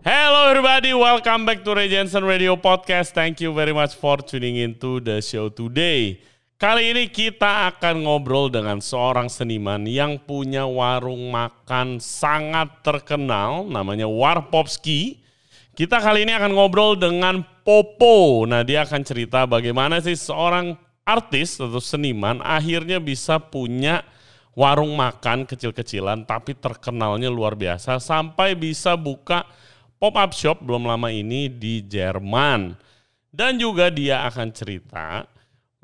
Hello everybody, welcome back to Ray Jensen Radio Podcast. Thank you very much for tuning into the show today. Kali ini kita akan ngobrol dengan seorang seniman yang punya warung makan sangat terkenal, namanya Warpopski. Kita kali ini akan ngobrol dengan Popo. Nah dia akan cerita bagaimana sih seorang artis atau seniman akhirnya bisa punya warung makan kecil-kecilan tapi terkenalnya luar biasa sampai bisa buka pop-up shop belum lama ini di Jerman. Dan juga dia akan cerita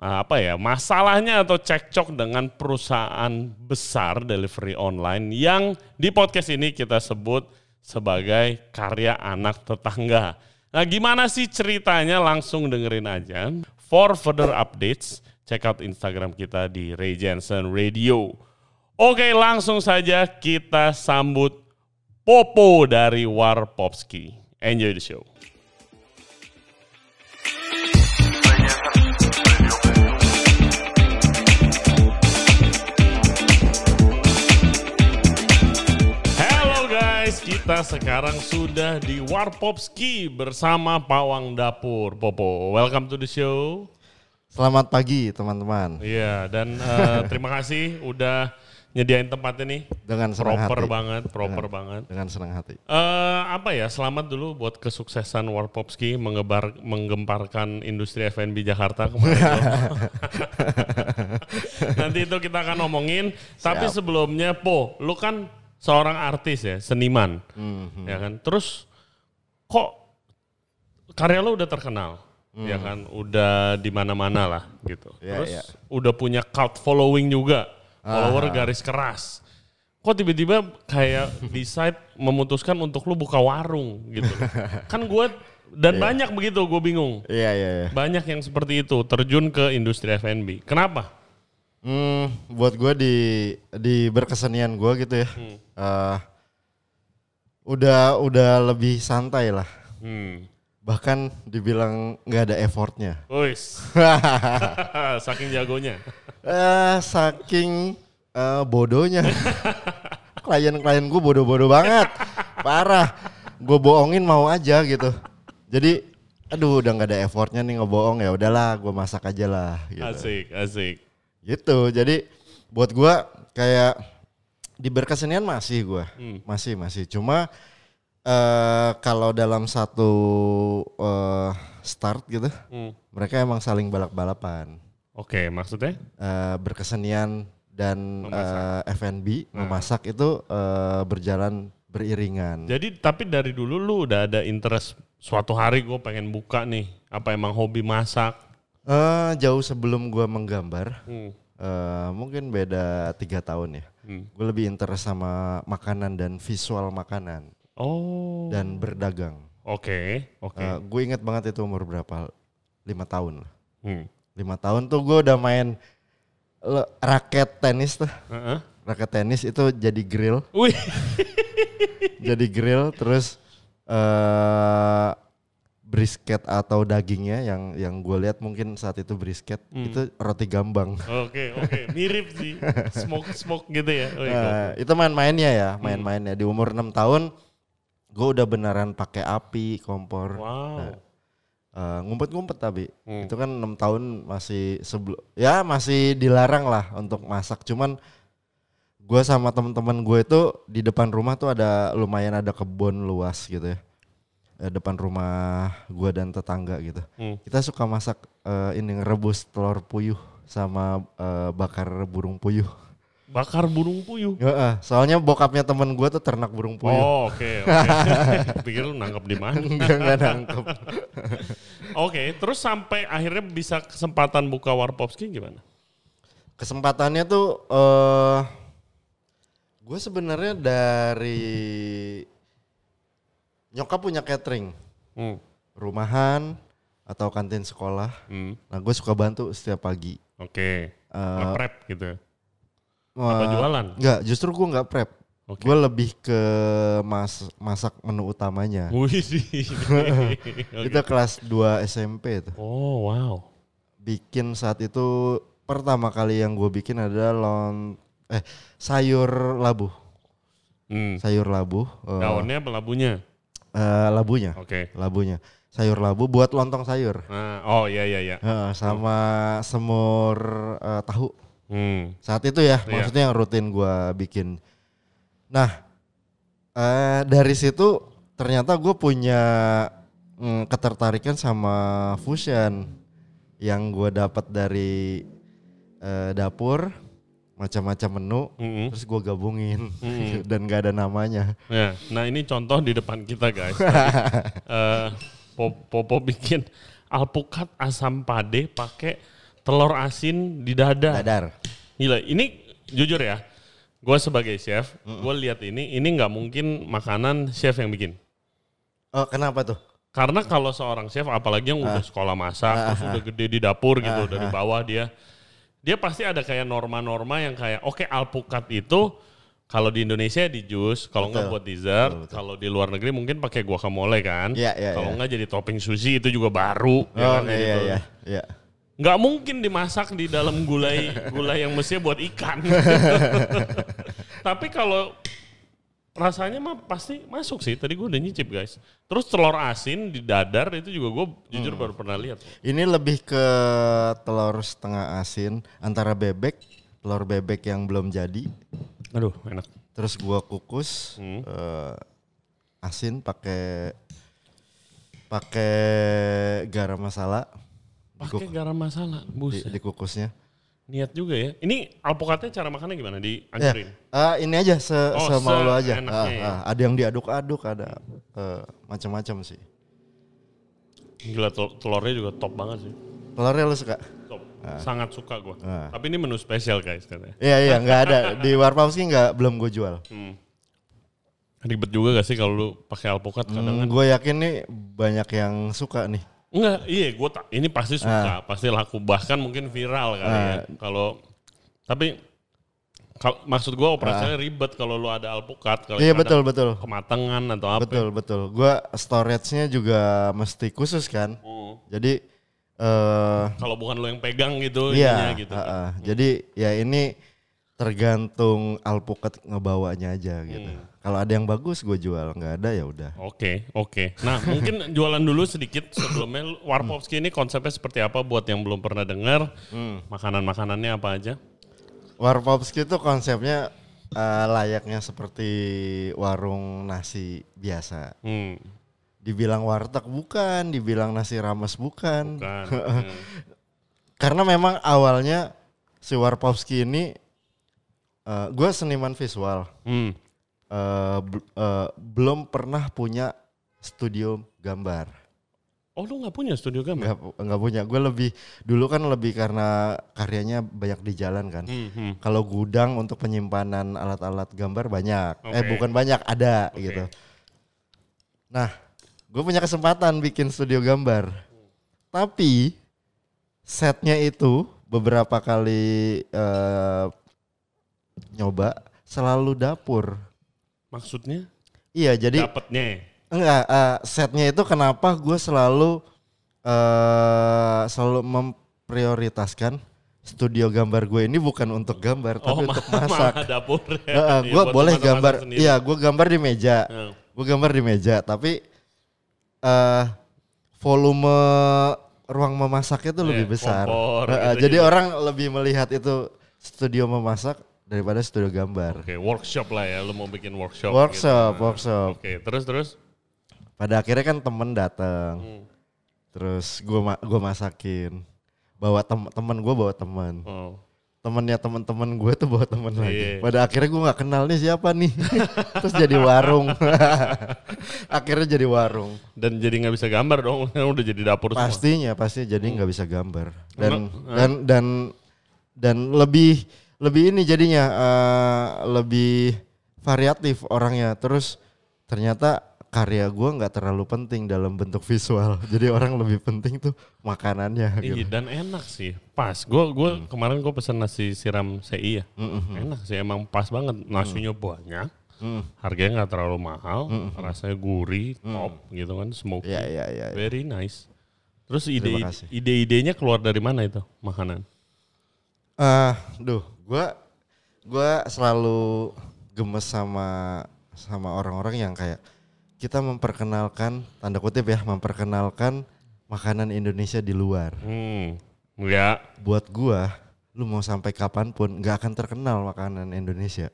uh, apa ya masalahnya atau cekcok dengan perusahaan besar delivery online yang di podcast ini kita sebut sebagai karya anak tetangga. Nah gimana sih ceritanya langsung dengerin aja. For further updates, check out Instagram kita di Ray Jensen Radio. Oke langsung saja kita sambut Popo dari Warpopski. Enjoy the show. Hello guys, kita sekarang sudah di Warpopski bersama Pawang Dapur. Popo, welcome to the show. Selamat pagi teman-teman. Iya, dan uh, terima kasih udah nyediain tempatnya nih. Dengan senang proper hati. banget, proper Dengan- banget. Dengan senang hati. Eh apa ya? Selamat dulu buat kesuksesan Warpopski mengebar menggemparkan industri F&B Jakarta kemarin. Nanti itu kita akan ngomongin. Tapi sebelumnya, Po, lu kan seorang artis ya, seniman, Mhm. ya kan. Terus kok karya lu udah terkenal, ya kan? Udah di mana-mana lah gitu. Iya, Terus iya. udah punya cult following juga, follower garis keras. Kok tiba-tiba kayak decide memutuskan untuk lu buka warung gitu. kan gue dan banyak begitu, gue bingung. Iya iya iya. Banyak yang seperti itu terjun ke industri F&B. Kenapa? Hmm, buat gue di di berkesenian gue gitu ya. Hmm. eh, udah udah lebih santai lah. Hmm. Bahkan dibilang nggak ada effortnya. Wis. Saking jagonya. Eh, saking eh, bodohnya. Klien-klien gue bodoh-bodoh banget. Parah. Gue bohongin mau aja gitu. Jadi aduh udah nggak ada effortnya nih ngebohong ya udahlah gue masak aja lah gitu. Asik, asik. gitu jadi buat gua kayak di berkesenian masih gua Hmm. masih masih cuma eh kalau dalam satu eh, start gitu Hmm. mereka emang saling balap balapan Oke, maksudnya? Eh, berkesenian dan Memasak. eh, F&B Nah. memasak itu eh, berjalan beriringan Jadi tapi dari dulu lu udah ada interest suatu hari gue pengen buka nih. Apa emang hobi masak? Eh, jauh sebelum gua menggambar Hmm. eh, mungkin beda tiga tahun ya Hmm. gue lebih interest sama makanan dan visual makanan Oh. dan berdagang Oke, oke. gue inget banget itu umur berapa? Lima tahun lah. Hmm. Lima tahun tuh gue udah main raket tenis tuh. Heeh. Raket tenis itu jadi grill. Wih. jadi grill terus eh brisket atau dagingnya yang yang gue lihat mungkin saat itu brisket Hmm. itu roti gambang. Oke, oke. Mirip sih. Smoke smoke gitu ya. Oh, Eh, itu main-mainnya ya, main-mainnya di umur enam tahun gue udah beneran pakai api kompor. Wow. Eh, ngumpet-ngumpet tapi Hmm. itu kan enam tahun masih sebelum ya masih dilarang lah untuk masak cuman gue sama teman-teman gue itu di depan rumah tuh ada lumayan ada kebun luas gitu ya Eh, depan rumah gue dan tetangga gitu Hmm. kita suka masak eh, ini ngerebus telur puyuh sama eh, bakar burung puyuh Bakar burung puyuh. Heeh, soalnya bokapnya temen gue tuh ternak burung puyuh Oh, oke, oke. Pikir lu nangkep di mana? enggak enggak nangkep Oke, terus sampai akhirnya bisa kesempatan buka Warpopski gimana? kesempatannya tuh eh gue sebenarnya dari nyokap punya catering Hmm. rumahan atau kantin sekolah Hmm. nah gue suka bantu setiap pagi Oke. Eh, Nge-prep gitu. Apa jualan? Enggak, justru gue nggak prep Oke. gue lebih ke mas masak menu utamanya itu kelas 2 SMP tuh Oh, wow. bikin saat itu pertama kali yang gue bikin adalah lon eh sayur labu Hmm. sayur labu eh, Daunnya apa labunya? Eh, labunya, Oke. labunya. Sayur labu buat lontong sayur. Nah, oh iya iya iya. Heeh, sama semur eh, tahu. Hmm. Saat itu ya, Iya. maksudnya yang rutin gua bikin. Nah, eh, dari situ ternyata gue punya mm, ketertarikan sama fusion yang gue dapat dari eh, dapur macam-macam menu, Mm-mm. terus gue gabungin Mm-mm. dan gak ada namanya. Ya, nah ini contoh di depan kita guys. Tadi, eh, Pop- Popo bikin alpukat asam pade pakai telur asin di dada. Dadar. Gila, ini jujur ya, gue sebagai chef, gue lihat ini, ini nggak mungkin makanan chef yang bikin. Oh kenapa tuh? Karena kalau seorang chef, apalagi yang udah sekolah masak, terus udah gede di dapur gitu, dari bawah dia, dia pasti ada kayak norma-norma yang kayak, oke alpukat itu kalau di Indonesia di jus, kalau nggak buat dessert, Betul, betul. kalau di luar negeri mungkin pakai guacamole kan, Iya, iya, kalau iya. nggak jadi topping sushi itu juga baru, ya Oh kan, jadi iya tuh. iya iya. Nggak mungkin dimasak di dalam gulai gulai yang mestinya buat ikan. Tapi kalau rasanya mah pasti masuk sih. Tadi gue udah nyicip guys. Terus telur asin di dadar itu juga gue jujur baru pernah lihat. Ini lebih ke telur setengah asin antara bebek, telur bebek yang belum jadi. Aduh enak. Terus gua kukus Hmm. eh, asin pakai pakai garam masala Pakai garam masala, di, buset. dikukusnya. Niat juga ya. Ini alpukatnya cara makannya gimana? Ya, Dihancurin? eh, ini aja se, Oh, semau lo aja. seenaknya Ah, ya. ah, ada yang diaduk-aduk, ada eh, macam-macam sih. Gila tel- telurnya juga top banget sih. Telurnya lu suka? Top. Sangat suka gue. Ah. Tapi ini menu spesial guys katanya. Iya iya nggak ada di Warpauski nggak belum gue jual. Hmm. Ribet juga gak sih kalau lu pakai alpukat kadang kan? Hmm, gue yakin nih banyak yang suka nih. Enggak, iya gue tak. Ini pasti suka, Ah. pasti laku. Bahkan mungkin viral kali ya. Kalau tapi kal- maksud gue operasinya ribet kalau lu ada alpukat. Kalau Ah. Iya ada betul betul. Kematangan atau apa? Betul betul. Gua storage-nya juga mesti khusus kan. Hmm. Jadi eh Kalau bukan lu yang pegang gitu, ininya iya, gitu. ah, ah. Jadi ya ini tergantung alpukat ngebawanya aja gitu. Hmm. Kalau ada yang bagus gue jual, nggak ada ya udah. Oke, oke. Nah, mungkin jualan dulu sedikit sebelumnya Warpovski ini konsepnya seperti apa buat yang belum pernah dengar? Hmm. Makanan-makanannya apa aja? Warpopski itu konsepnya eh, layaknya seperti warung nasi biasa. Hmm, Dibilang warteg bukan, dibilang nasi rames bukan. kan. Hmm. Karena memang awalnya si Warpowski ini eh gue seniman visual. Hmm. Eh, bel- eh, belum pernah punya studio gambar. Oh, lu nggak punya studio gambar? Nggak, pu- nggak punya. Gue lebih dulu kan lebih karena karyanya banyak di jalan kan. Hmm, hmm. Kalau gudang untuk penyimpanan alat-alat gambar banyak. Eh Oke. bukan banyak, ada Oke. gitu. Nah, gue punya kesempatan bikin studio gambar. Tapi setnya itu beberapa kali eh, nyoba selalu dapur. Maksudnya Iya, jadi dapetnya. enggak eh, setnya itu kenapa gue selalu eh selalu memprioritaskan studio gambar gue ini bukan untuk gambar tapi Oh, untuk ma- masak. dapur ya. Iya, gue buat boleh gambar, iya gue gambar di meja, Heeh. gue gambar di meja, tapi eh volume ruang memasaknya tuh Iya, lebih besar. kompor Heeh, gitu jadi juga. orang lebih melihat itu studio memasak daripada studio gambar. Oke, workshop lah ya. Lu mau bikin workshop. Workshop, gitu. workshop. Oke, terus terus. Pada akhirnya kan temen datang, Hmm. terus gue ma gua masakin, bawa tem temen gue bawa temen, Oh. temennya temen-temen gue tuh bawa temen Iya. lagi. Pada akhirnya gue nggak kenal nih siapa nih, terus jadi warung. akhirnya jadi warung. Dan jadi nggak bisa gambar dong, udah jadi dapur semua. Pastinya, pasti jadi nggak bisa gambar dan Emang, dan dan dan lebih lebih ini jadinya eh, lebih variatif orangnya. Terus ternyata karya gue nggak terlalu penting dalam bentuk visual. Jadi orang lebih penting tuh makanannya. Iya Gitu. dan enak sih, pas. Gue gua Hmm. kemarin gue pesen nasi siram CI ya, enak sih emang pas banget. Nasinya banyak, Mm. harganya nggak terlalu mahal, rasanya gurih, top gitu kan, smoky, Iya iya iya. very nice. Terus ide Terima kasih. ide-idenya keluar dari mana itu makanan? Ah, duh, gua gua selalu gemes sama sama orang-orang yang kayak kita memperkenalkan tanda kutip ya memperkenalkan makanan Indonesia di luar. Hmm. Ya. Buat gua, lu mau sampai kapan pun nggak akan terkenal makanan Indonesia.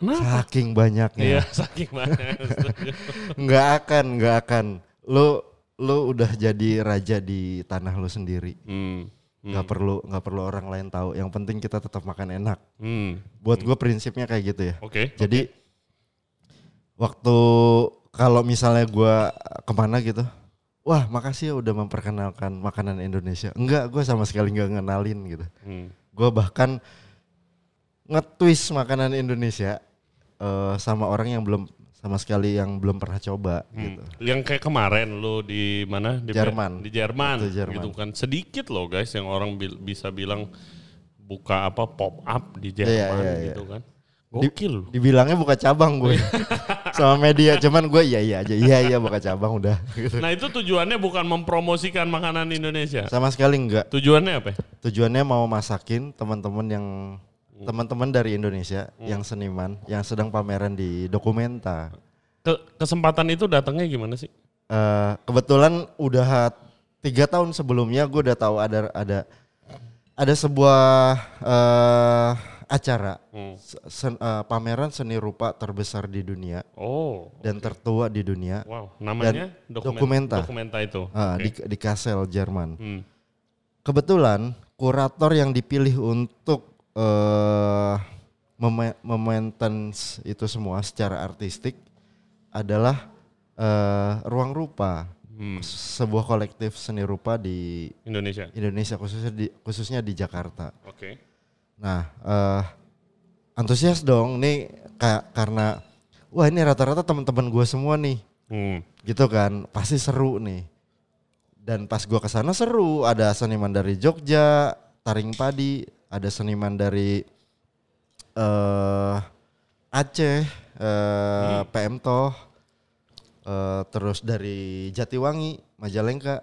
Kenapa? Saking banyaknya. Iya, saking banyak. nggak akan, nggak akan. Lu lu udah jadi raja di tanah lu sendiri. hmm. Nggak perlu nggak perlu orang lain tahu. Yang penting kita tetap makan enak. Hmm. Buat gue prinsipnya kayak gitu ya. Oke. Jadi waktu kalau misalnya gua ke mana gitu, wah makasih ya udah memperkenalkan makanan Indonesia. Enggak, gue sama sekali nggak ngenalin gitu. Hmm. Gue bahkan nge-twist makanan Indonesia eh, sama orang yang belum sama sekali yang belum pernah coba gitu. Yang kayak kemarin lo di mana? Di Jerman. Di Jerman. Waktu Jerman. Gitu kan. Sedikit loh guys yang orang bil- bisa bilang buka apa pop up di Iya, Jerman iya, iya. gitu kan. Di- Gokil. Dibilangnya buka cabang gue sama media, cuman gue iya iya aja, iya iya buka cabang udah. Gitu. Nah itu tujuannya bukan mempromosikan makanan Indonesia. Sama sekali enggak. Tujuannya apa? ya? tujuannya mau masakin teman-teman yang teman-teman dari Indonesia yang seniman yang sedang pameran di Dokumenta. Ke- kesempatan itu datangnya gimana sih? Eh, kebetulan udah tiga tahun sebelumnya gue udah tahu ada ada ada sebuah eh, acara Hmm. se- sen- eh, pameran seni rupa terbesar di dunia Oh, dan tertua di dunia wow. Namanya Dokumenta. Dokumenta itu. eh, Oke. di di Kassel Jerman. Hmm. kebetulan kurator yang dipilih untuk eh mema- memaintenance itu semua secara artistik adalah eh Ruang Rupa, Hmm. sebuah kolektif seni rupa di Indonesia. Indonesia khususnya di khususnya di Jakarta. Oke. Nah, eh antusias dong nih ka- karena wah ini rata-rata teman-teman gue semua nih Hmm. gitu kan pasti seru nih dan pas gua ke sana seru ada seniman dari Jogja Taring Padi ada seniman dari eh Aceh eh PM Toh eh, terus dari Jatiwangi Majalengka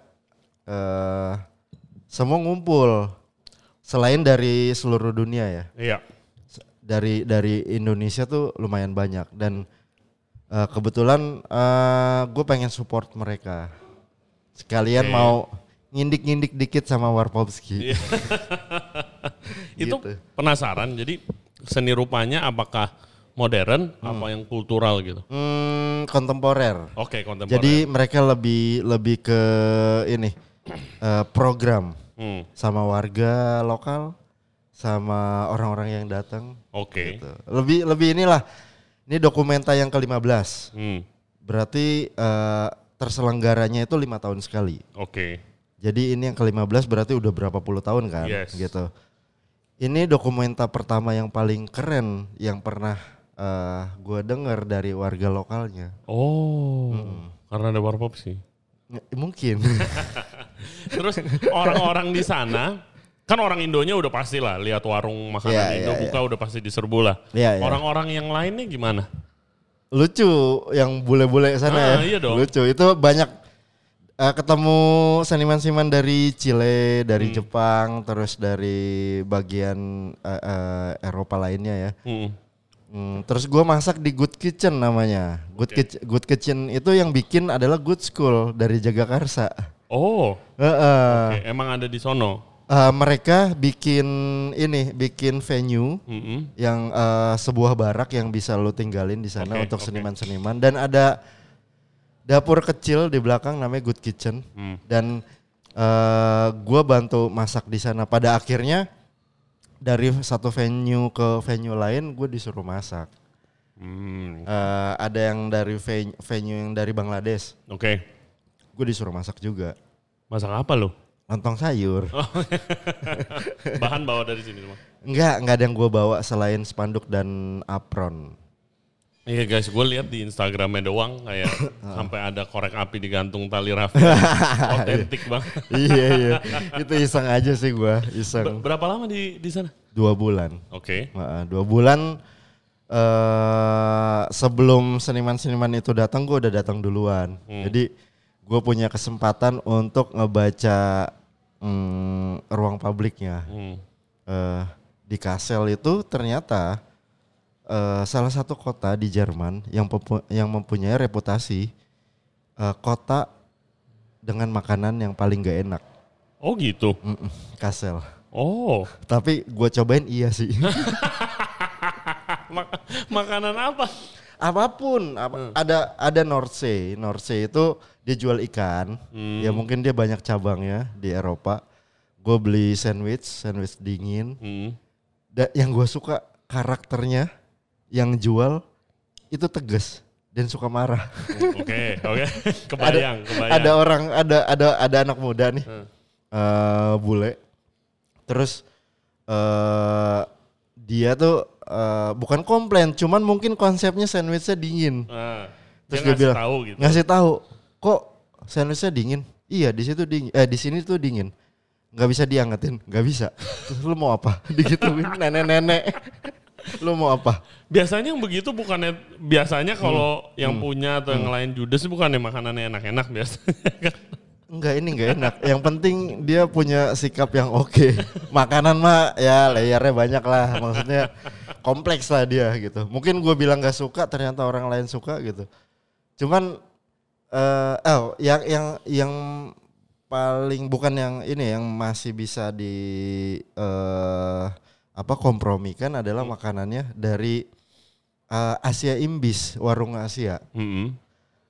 eh semua ngumpul. Selain dari seluruh dunia ya. Iya. dari dari Indonesia tuh lumayan banyak. Dan eh, kebetulan gue pengen support mereka. Sekalian Oke. mau ngindik-ngindik dikit sama Warpowski Iya. Itu Gitu. penasaran. Jadi seni rupanya apakah modern apa yang kultural gitu? Hmm, kontemporer Oke, kontemporer. jadi mereka lebih lebih ke ini eh, program Hmm. sama warga lokal sama orang-orang yang datang Oke. gitu. lebih lebih inilah ini dokumenta yang ke-15 Hmm. berarti eh, terselenggaranya itu lima tahun sekali Oke. Jadi ini yang ke-15 berarti udah berapa puluh tahun kan Yes. gitu. Ini dokumenta pertama yang paling keren yang pernah eh gue denger dari warga lokalnya. Oh. Karena ada warpop sih. Mungkin. Terus orang-orang di sana kan orang Indonya udah pasti lah lihat warung makanan Iya, Indo iya, buka udah pasti diserbu lah. Iya, iya. Orang-orang yang lainnya gimana? Lucu yang bule-bule sana Ah, ya. iya dong. Lucu. Itu banyak eh, ketemu seniman-seniman dari Chile, dari Hmm. Jepang, terus dari bagian eh, eh, Eropa lainnya ya. Hmm. Hmm, terus gue masak di Good Kitchen namanya. Good, Kitch- Good Kitchen itu yang bikin adalah Good School dari Jagakarsa. Oh, Heeh. oke. emang ada di sono. Eh, mereka bikin ini, bikin venue Mm-mm. yang eh, sebuah barak yang bisa lo tinggalin di sana Oke, untuk seniman-seniman dan ada dapur kecil di belakang namanya Good Kitchen Hmm. dan eh gue bantu masak di sana. Pada akhirnya dari satu venue ke venue lain gue disuruh masak. Hmm. Eh, ada yang dari venue, venue yang dari Bangladesh, Oke. gue disuruh masak juga. Masak apa lo? Lontong sayur. Oh. Bahan bawa dari sini semua. Enggak, enggak ada yang gue bawa selain spanduk dan apron. Iya guys, gue lihat di Instagramnya doang kayak sampai ada korek api digantung tali rafia. Otentik banget. iya iya, itu iseng aja sih gue, Ber- iseng. berapa lama di di sana? Dua bulan. Oke. Heeh, dua bulan eh sebelum seniman-seniman itu datang, gue udah datang duluan. Jadi gue punya kesempatan untuk ngebaca mm, ruang publiknya. Hmm. eh di Kasel itu ternyata eh, salah satu kota di Jerman yang yang mempunyai reputasi eh, kota dengan makanan yang paling gak enak. Oh gitu. Mm-mm, Kassel. Oh, Tapi gue cobain iya sih. mak- makanan apa? Apa pun, apa- Hmm. ada ada Nordsee. Nordsee itu dia jual ikan. Hmm. Ya mungkin dia banyak cabangnya di Eropa. Gue beli sandwich, sandwich dingin. Hmm. Da- yang gue suka karakternya yang jual itu tegas dan suka marah. Oke, oke. Kebayang, kebayang. ada orang ada ada ada anak muda nih Hmm. eh, bule terus eh dia tuh eh, bukan komplain cuman mungkin konsepnya sandwichnya dingin Nah, terus dia dia, ngasih bilang tahu gitu. ngasih tahu kok sandwichnya dingin iya di situ dingin eh di sini tuh dingin nggak bisa diangetin nggak bisa terus lu mau apa digituin nenek-nenek lu mau apa Biasanya yang begitu bukannya biasanya kalau Hmm. yang punya atau yang lain judes bukannya makanannya enak-enak biasanya kan. Enggak ini enggak enak. Yang penting dia punya sikap yang oke. Makanan mah ya layarnya banyak lah. Maksudnya kompleks lah dia gitu. Mungkin gue bilang gak suka ternyata orang lain suka gitu. Cuman eh oh yang yang yang paling bukan yang ini yang masih bisa di eh apa kompromikan adalah makanannya dari eh, Asia Imbis, warung Asia. Mm-mm.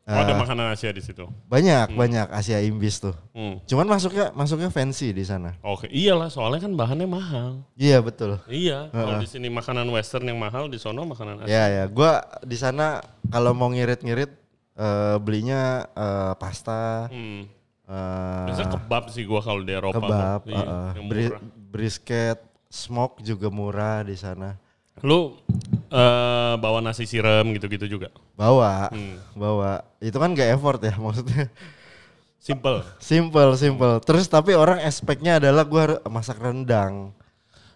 Oh, ada makanan Asia di situ. banyak banyak Asia Imbis tuh. Hmm. Cuman masuknya masuknya fancy di sana. Oke, iyalah soalnya kan bahannya mahal. Iya betul. Iya, kalau Heeh. di sini makanan western yang mahal, di sono makanan Asia. Ya ya, gua di sana kalau mau ngirit-ngirit eh, belinya eh, pasta, Hmm. eh, Biasanya kebab sih gua kalau di Eropa. kebab. Iya, eh, yang bri- brisket, smoke juga murah di sana. Lu eh, bawa nasi siram gitu-gitu juga. Bawa, Hmm. bawa. Itu kan gak effort ya maksudnya. Simple. Simple, simple. Terus tapi orang expect-nya adalah gua harus masak rendang.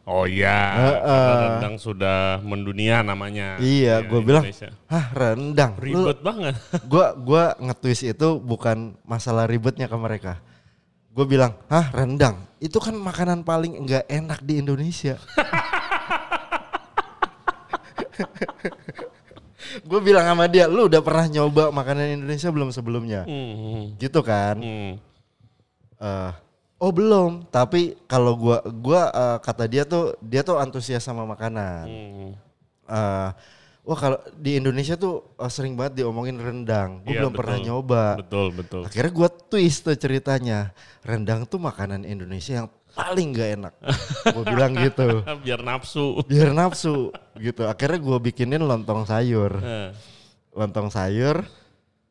Oh iya, Heeh. karena rendang sudah mendunia namanya. Iya, di gua bilang. Hah rendang? Lu- ribet banget. gua gua nge-twist itu bukan masalah ribetnya ke mereka. Gue bilang, hah rendang? Itu kan makanan paling enggak enak di Indonesia. gue bilang sama dia, lu udah pernah nyoba makanan Indonesia belum sebelumnya? Hmm. Gitu kan? Hmm. Eh, oh belum. Tapi kalau gua gua eh, kata dia tuh dia tuh antusias sama makanan. Hmm. Eh, wah kalau di Indonesia tuh eh, sering banget diomongin rendang. Gue Iya, belum pernah betul. nyoba. Betul, betul. Akhirnya gue twist tuh ceritanya. Rendang tuh makanan Indonesia yang paling gak enak. gue bilang gitu. Biar nafsu. Biar nafsu gitu. Akhirnya gue bikinin lontong sayur. Lontong sayur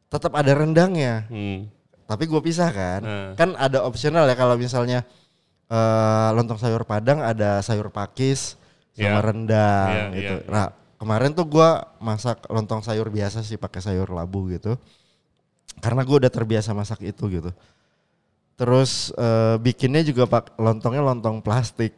tetap ada rendangnya. Hmm. Tapi gue pisah kan. Hmm. Kan ada opsional ya kalau misalnya eh, lontong sayur padang ada sayur pakis sama Iya. rendang Iya, gitu. iya. Nah kemarin tuh gue masak lontong sayur biasa sih pakai sayur labu gitu. Karena gue udah terbiasa masak itu gitu. Terus eh, bikinnya juga pak lontongnya lontong plastik.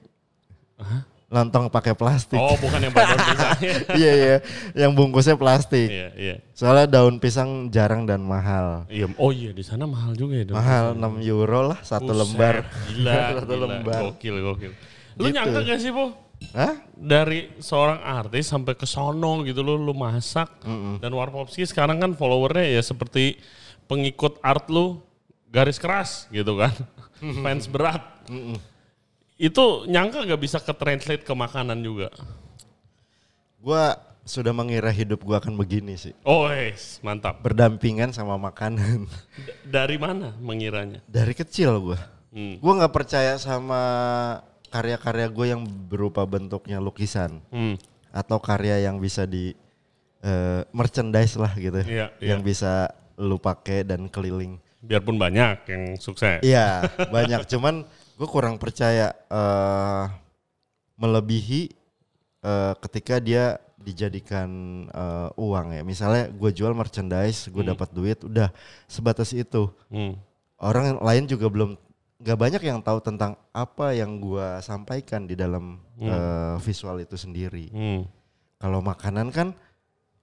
Lontong pakai plastik. Oh, bukan yang pada pisangnya. iya iya, yang bungkusnya plastik. Iya, iya. Soalnya daun pisang jarang dan mahal. Iya, oh iya di sana mahal juga ya. daun Mahal pisang. 6 euro lah satu Buset, lembar. Gila, satu gila. lembar. Gokil, gokil. Lu Gitu. nyangka gak sih, Po? Hah? Dari seorang artis sampai ke sono gitu lu, lu masak. Dan Warpopski sekarang kan followernya ya seperti pengikut art lu garis keras gitu kan. Fans berat. Itu nyangka gak bisa ke translate ke makanan juga. Gua sudah mengira hidup gua akan begini sih. Oh, yes, mantap. Berdampingan sama makanan. D- dari mana mengiranya? Dari kecil gua. Hmm. Gua nggak percaya sama karya-karya gue yang berupa bentuknya lukisan Hmm. atau karya yang bisa di eh, merchandise lah gitu. Iya, yang iya. bisa lu pakai dan keliling. Biarpun banyak yang sukses. Iya, banyak. Cuman gue kurang percaya eh melebihi eh, ketika dia dijadikan eh, uang ya. Misalnya gue jual merchandise, gue dapat duit, udah sebatas itu. Hmm. Orang lain juga belum nggak banyak yang tahu tentang apa yang gue sampaikan di dalam eh, visual itu sendiri. Hmm. Kalau makanan kan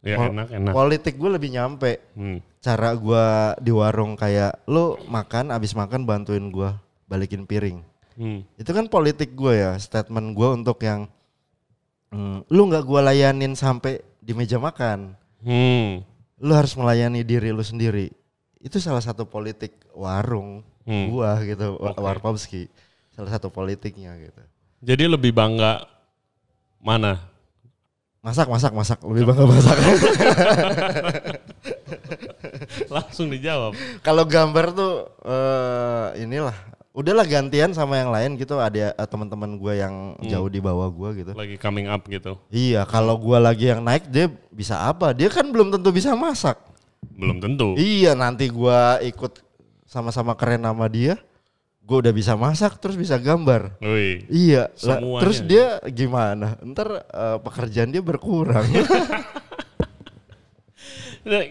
Ya pol- enak, enak. politik gue lebih nyampe. Hmm. Cara gue di warung kayak lo makan, abis makan bantuin gue balikin piring. Hmm. Itu kan politik gue ya, statement gue untuk yang mm, lu nggak gue layanin sampai di meja makan. Hmm. Lu harus melayani diri lu sendiri. Itu salah satu politik warung Hmm. gua gitu, Oke. Warpowski. Salah satu politiknya gitu. Jadi lebih bangga mana? Masak, masak, masak. Lebih bangga masak. Langsung dijawab. Kalau gambar tuh eh inilah. Udahlah gantian sama yang lain gitu. Ada eh, teman-teman gue yang Hmm. jauh di bawah gua gitu. Lagi coming up gitu. Iya, kalau gua lagi yang naik dia bisa apa? Dia kan belum tentu bisa masak. Belum tentu. Iya, nanti gua ikut sama-sama keren sama dia. Gue udah bisa masak terus bisa gambar. Wih. Iya, lah, terus dia gimana? Ntar eh, pekerjaan dia berkurang.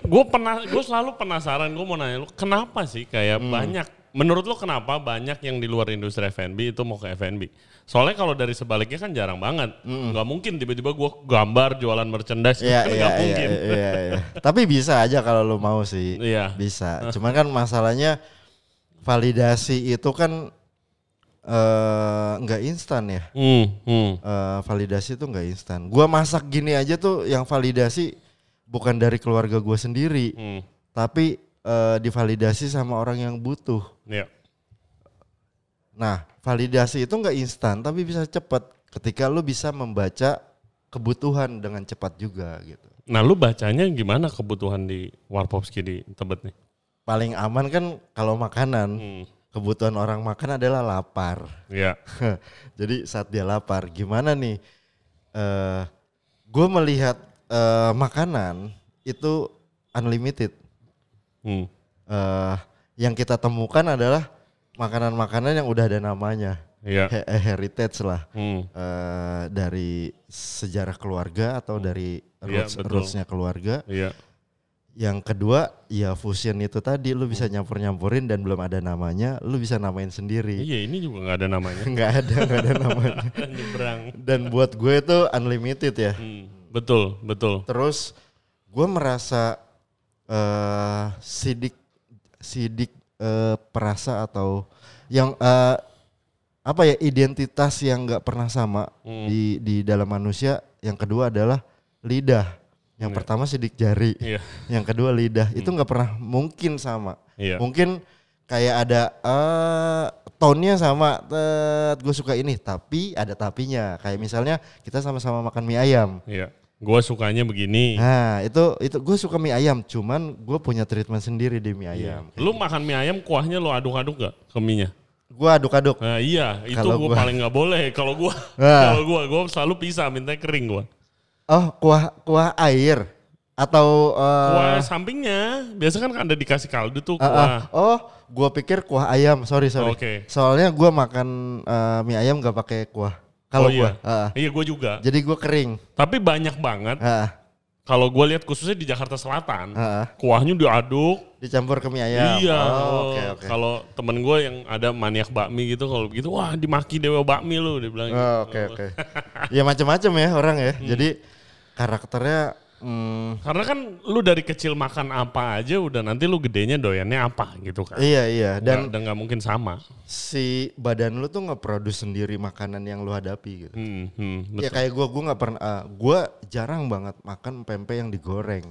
Gue pernah, gue selalu penasaran. Gue mau nanya lu, kenapa sih kayak Hmm. banyak? Menurut lu kenapa banyak yang di luar industri F&B itu mau ke F&B? Soalnya kalau dari sebaliknya kan jarang banget. Nggak mungkin tiba-tiba gue gambar jualan merchandise. Hmm. Iya, kan nggak iya, mungkin. iya, iya. Tapi bisa aja kalau lu mau sih. Iya. Bisa. Cuman kan masalahnya validasi itu kan eh, nggak instan ya. Hmm, hmm. Eh, validasi itu nggak instan. Gua masak gini aja tuh yang validasi bukan dari keluarga gua sendiri, hmm. tapi eh, divalidasi sama orang yang butuh. Iya. Nah, validasi itu nggak instan, tapi bisa cepat ketika lu bisa membaca kebutuhan dengan cepat juga gitu. Nah lu bacanya gimana kebutuhan di Warpowski di Tebet nih? Paling aman kan kalau makanan, Hmm. kebutuhan orang makan adalah lapar. Iya. Jadi saat dia lapar, gimana nih? eh gue melihat eh, makanan itu unlimited. Hmm. Eh, yang kita temukan adalah makanan-makanan yang udah ada namanya, Iya. He- heritage lah. Hmm. eh, dari sejarah keluarga atau dari Iya, roots betul. rootsnya keluarga. Iya. Yang kedua, ya fusion itu tadi lu bisa Hmm. nyampur-nyampurin dan belum ada namanya, lu bisa namain sendiri. Iya ini juga nggak ada namanya. Nggak ada, nggak ada namanya. Dan buat gue itu unlimited ya. Hmm. Betul, betul. Terus gue merasa eh sidik sidik eh, perasa atau yang eh, apa ya identitas yang nggak pernah sama Hmm. di di dalam manusia. Yang kedua adalah lidah. Yang Iya. pertama sidik jari, Iya. yang kedua lidah. Itu nggak pernah mungkin sama. Iya. Mungkin kayak ada eh tone-nya sama, gue suka ini, tapi ada tapinya. Kayak misalnya kita sama-sama makan mie ayam. Iya. Gua sukanya begini. Nah itu itu gue suka mie ayam, cuman gue punya treatment sendiri di mie Iya. ayam. Lu makan mie ayam kuahnya lu aduk-aduk gak ke mie-nya? Gue aduk-aduk. Nah, iya, itu gua- paling nggak boleh. Kalau gua, Nah. kalau gua, gua selalu pisah, minta kering gua. Oh kuah kuah air atau eh, Kuah sampingnya, biasa kan ada dikasih kaldu tuh eh, eh, kuah. oh gue pikir kuah ayam, sorry sorry. Oke. Soalnya gue makan eh, mie ayam gak pakai kuah. Kalau Oh, gue, iya. Iya, gua juga. jadi gue kering. Tapi banyak banget. Heeh, Kalau gua lihat khususnya di Jakarta Selatan, heeh. kuahnya diaduk. dicampur ke mie ayam. Iya. Oh, Oke oke. Kalau temen gue yang ada maniak bakmi gitu, kalau begitu, wah dimaki dewa bakmi lu, dia bilang. gitu. Oh, Oke oke. Ya macam-macam ya orang ya. Hmm. Jadi karakternya hmm, Karena kan lu dari kecil makan apa aja, udah nanti lu gedenya doyannya apa gitu kan. iya iya Dan udah nggak mungkin sama. si badan lu tuh nge-produce sendiri makanan yang lu hadapi gitu. Hmm, hmm, Ya betul. kayak gua gua nggak pernah ah, gua jarang banget makan pempek yang digoreng.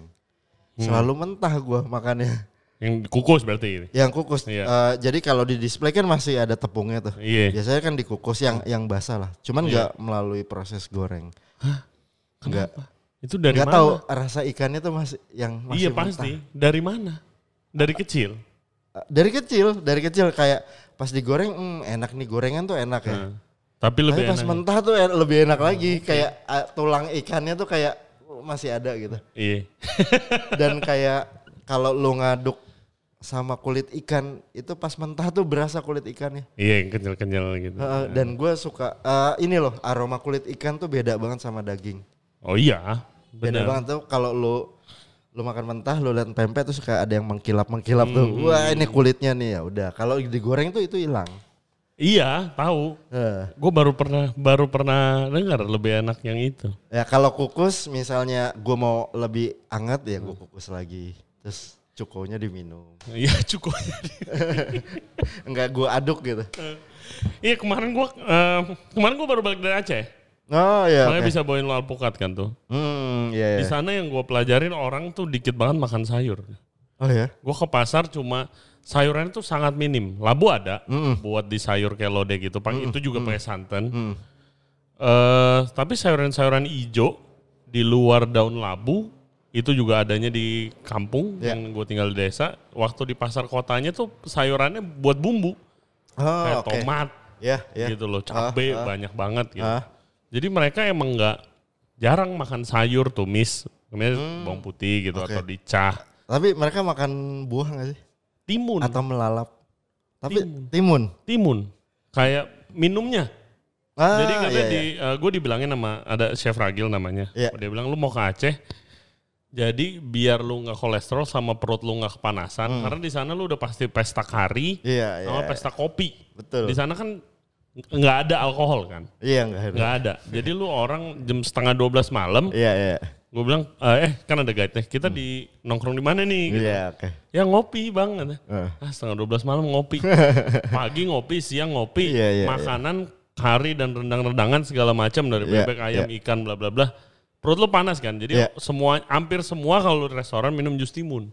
Hmm. Selalu mentah gua makannya. Yang kukus berarti ini. Yang kukus. Iya. eh, jadi kalau di display kan masih ada tepungnya tuh. Iya. Biasanya kan dikukus yang yang basah lah. Cuman nggak melalui proses goreng. Nggak Itu dari nggak mana? tahu rasa ikannya tuh masih yang masih iya mentah. pasti. Dari mana? Dari kecil. Eh, Dari kecil, dari kecil kayak pas digoreng hmm, enak nih gorengan tuh enak ya. Nah, tapi lebih Tapi pas enak. mentah tuh en- lebih enak lagi kayak ah, tulang ikannya tuh kayak oh, masih ada gitu. Iya. Dan kayak kalau lu ngaduk sama kulit ikan itu pas mentah tuh berasa kulit ikannya. Iya, yang kenyal-kenyal gitu. Dan gue suka eh, ini loh aroma kulit ikan tuh beda banget sama daging. Oh iya. Benar. banget tuh kalau lu lu makan mentah lu lihat pempek tuh suka ada yang mengkilap mengkilap tuh. Hmm. Wah ini kulitnya nih ya udah. Kalau digoreng tuh itu hilang. Iya, tahu. Eh, Gue baru pernah baru pernah dengar lebih enak yang itu. Ya kalau kukus misalnya gue mau lebih hangat ya Hmm. gue kukus lagi. Terus cukonya diminum. Iya cukup. Enggak gue aduk gitu. Iya kemarin gua eh, kemarin gua baru balik dari Aceh. Oh iya. Makanya oke. bisa bawain lo alpukat kan tuh. Hmm, iya, Di iya. sana yang gue pelajarin orang tuh dikit banget makan sayur. Oh ya. Gue ke pasar cuma sayurannya tuh sangat minim. Labu ada Mm-mm. buat di sayur kayak lodeh gitu. Pak itu juga pakai santan. Hmm. Eh, tapi sayuran-sayuran hijau di luar daun labu itu juga adanya di kampung Ya. yang gue tinggal di desa. Waktu di pasar kotanya tuh sayurannya buat bumbu Oh, kayak oke. tomat Ya, ya. gitu loh, cabe banyak banget gitu. Ah. Jadi mereka emang nggak jarang makan sayur tumis, kemudian bawang putih gitu Hmm. Oke. atau dicah. Tapi mereka makan buah nggak sih? Timun, Atau melalap? Tapi Timun. timun. timun, kayak minumnya. Ah, Jadi katanya iya, di, iya. gue dibilangin sama ada chef Ragil namanya. Iya. Dia bilang lu mau ke Aceh. Jadi biar lu nggak kolesterol sama perut lu nggak kepanasan, karena di sana lu udah pasti pesta kari Hmm. Iya, iya. sama pesta kopi. Betul. Di sana kan nggak ada alkohol kan, Iya enggak ada. nggak ada. Jadi lu orang jam setengah 12 malam, Iya, iya. gue bilang eh eh, kan ada guide kita di nongkrong di mana nih? Gitu. Iya, oke. Ya ngopi bang, Eh. ah, setengah 12 malam ngopi, pagi ngopi, siang ngopi, Iya, iya, makanan kari dan rendang-rendangan segala macam dari Iya, bebek, ayam, ikan, bla bla bla. Perut lu panas kan, jadi Iya. semua hampir semua kalau di restoran minum jus timun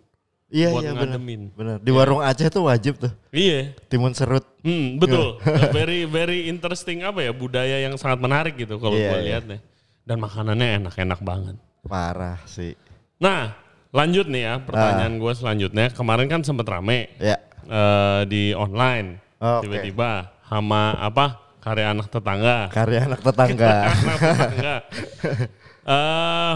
Iya, buat iya benar. ngademin. Benar. Di warung Aceh tuh wajib tuh Iya, timun serut. hmm, betul. very very interesting apa ya budaya yang sangat menarik gitu kalau Iya, gue iya. lihat nih. Dan makanannya enak-enak banget. Parah sih. Nah, lanjut nih ya pertanyaan gue selanjutnya. Kemarin kan sempet rame Ya. eh, di online Oke. tiba-tiba sama apa karya anak tetangga. Karya anak tetangga. anak tetangga. Eh,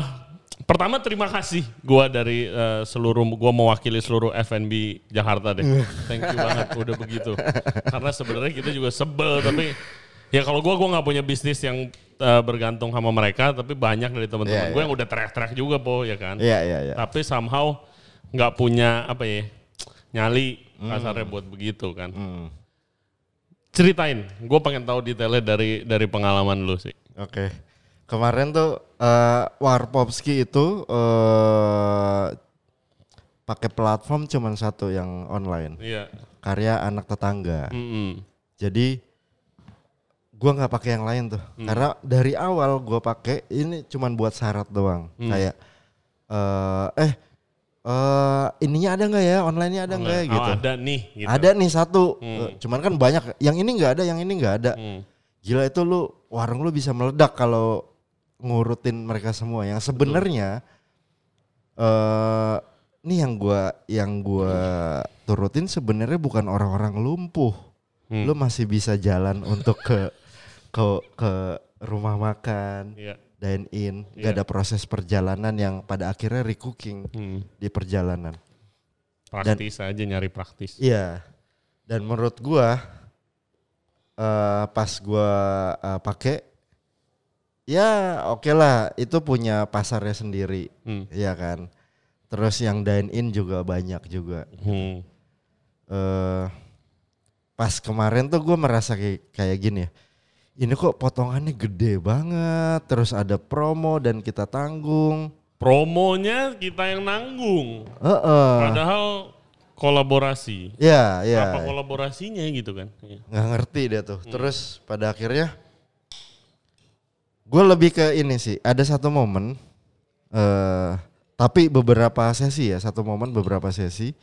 pertama terima kasih gua dari eh, seluruh gua mewakili seluruh FNB Jakarta deh. Thank you banget udah begitu. Karena sebenarnya kita juga sebel tapi ya kalau gua gua nggak punya bisnis yang eh, bergantung sama mereka tapi banyak dari teman-teman Iya, gue iya. yang udah teriak-teriak juga po ya kan. Iya, iya, iya. Tapi somehow nggak punya apa ya nyali kasarnya buat begitu kan. Hmm. Ceritain, gue pengen tahu detailnya dari dari pengalaman lu sih. Oke. Kemarin tuh eh Warpopski itu eh pakai platform cuman satu yang online. Iya. Karya anak tetangga. Mm-mm. Jadi gua nggak pakai yang lain tuh. Karena dari awal gua pakai ini cuman buat syarat doang. Kayak eh eh eh ininya ada nggak ya? Online-nya ada nggak ya Oh, gitu. ada nih. Gitu. Ada nih satu. Hmm. Eh, Cuman kan banyak. Yang ini nggak ada, yang ini nggak ada. Hmm. Gila itu lu warung lu bisa meledak kalau ngurutin mereka semua. Yang sebenarnya eh ini yang gua yang gua turutin sebenarnya bukan orang-orang lumpuh. Hmm. Lu masih bisa jalan untuk ke ke ke rumah makan, Iya. dine in, Iya. gak ada proses perjalanan yang pada akhirnya recooking Hmm. di perjalanan. Praktis aja nyari praktis. Iya. Dan menurut gua eh pas gua eh, pakai ya oke lah itu punya pasarnya sendiri, Hmm. ya kan. Terus yang dine in juga banyak juga. Hmm. eh pas kemarin tuh gue merasa kayak kayak gini ya. Ini kok potongannya gede banget, terus ada promo dan kita tanggung. Promonya kita yang nanggung. Heeh. Padahal kolaborasi. Ya, ya. Apa kolaborasinya gitu kan? Iya. nggak ngerti dia tuh. Terus pada akhirnya gue lebih ke ini sih. Ada satu momen, eh tapi beberapa sesi ya, satu momen beberapa sesi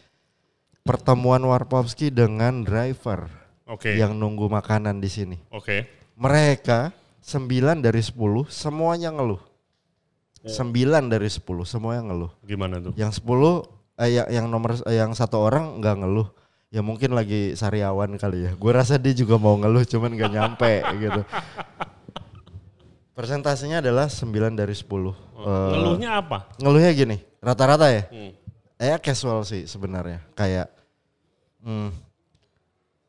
pertemuan Warpowski dengan driver Oke. yang nunggu makanan di sini. Oke. Mereka 9 dari 10 semuanya ngeluh. 9 dari 10 semuanya ngeluh. Gimana tuh? Yang 10 eh, yang, yang nomor eh, yang satu orang nggak ngeluh. Ya mungkin lagi sariawan kali ya. Gue rasa dia juga mau ngeluh cuman gak nyampe gitu. Persentasenya adalah 9 dari 10. Eh, Ngeluhnya apa? ngeluhnya gini, rata-rata ya. Hmm. Eh casual sih sebenarnya. Kayak hmm,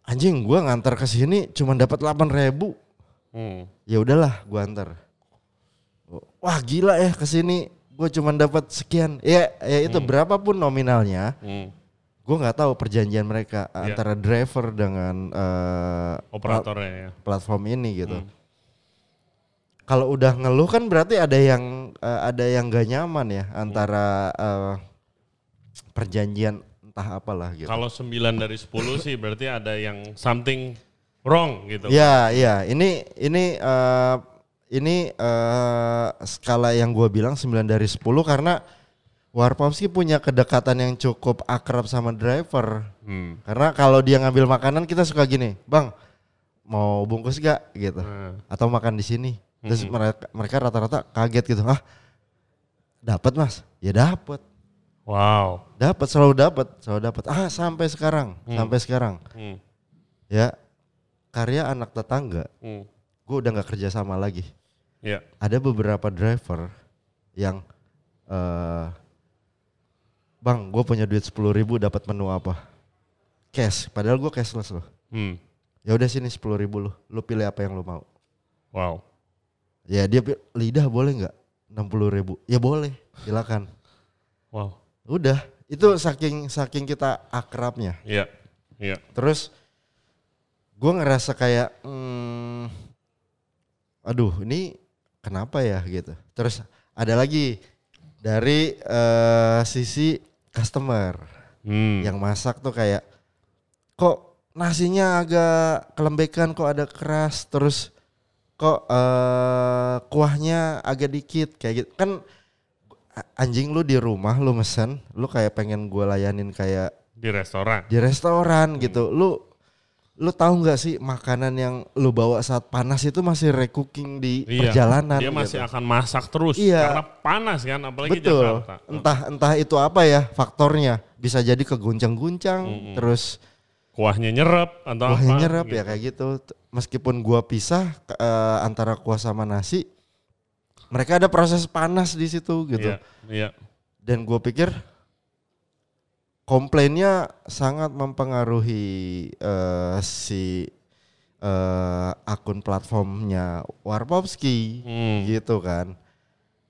anjing gua ngantar ke sini cuma dapat 8 ribu. Hmm. Ya udahlah gua antar. Wah gila ya ke sini gue cuma dapat sekian. Ya ya itu berapapun nominalnya, Hmm. gue nggak tahu perjanjian mereka Iya. antara driver dengan eh, Operatornya ya. platform ini gitu. Hmm. Kalau udah ngeluh kan berarti ada yang eh, ada yang gak nyaman ya antara eh, perjanjian entah apalah gitu. Kalau 9 dari 10 sih berarti ada yang something wrong gitu. Ya, ya. Ini ini eh, ini eh, skala yang gue bilang 9 dari 10 karena Warpowski punya kedekatan yang cukup akrab sama driver. Hmm. Karena kalau dia ngambil makanan kita suka gini, bang mau bungkus gak gitu, Nah. atau makan di sini. Terus mereka mereka rata-rata kaget gitu, ah dapat mas, ya dapat, Wow. dapat selalu dapat, selalu dapat. Ah sampai sekarang, Hmm. sampai sekarang, Hmm. ya karya anak tetangga, Hmm. gue udah nggak kerja sama lagi. Ya. Ada beberapa driver yang eh bang, gue punya duit sepuluh ribu dapat menu apa? Cash, padahal gue cashless loh. Hmm. Ya udah sini sepuluh ribu lo, lo pilih apa yang lo mau. Wow. Ya dia lidah boleh nggak? enam puluh ribu, ya boleh, silakan. Wow. Udah, itu saking saking kita akrabnya. Iya. Iya. Terus gue ngerasa kayak, hmm, aduh ini kenapa ya gitu. Terus ada lagi dari eh, sisi customer Hmm. yang masak tuh kayak, kok nasinya agak kelembekan, kok ada keras, terus kok eh, kuahnya agak dikit kayak gitu. Kan anjing lu di rumah lu mesen, lu kayak pengen gue layanin kayak Di restoran. di restoran gitu. Lu lu tahu nggak sih makanan yang lu bawa saat panas itu masih recooking di Iya. perjalanan Dia masih gitu. akan masak terus Iya. karena panas kan apalagi Betul. Jakarta. Entah entah itu apa ya faktornya. Bisa jadi keguncang-guncang terus Kuahnya nyerap atau kuahnya apa? nyerap gitu. ya kayak gitu. Meskipun gua pisah eh, antara kuah sama nasi, mereka ada proses panas di situ gitu. Iya. Iya. Dan gue pikir komplainnya sangat mempengaruhi eh, si eh, akun platformnya Warpowski Hmm. gitu kan.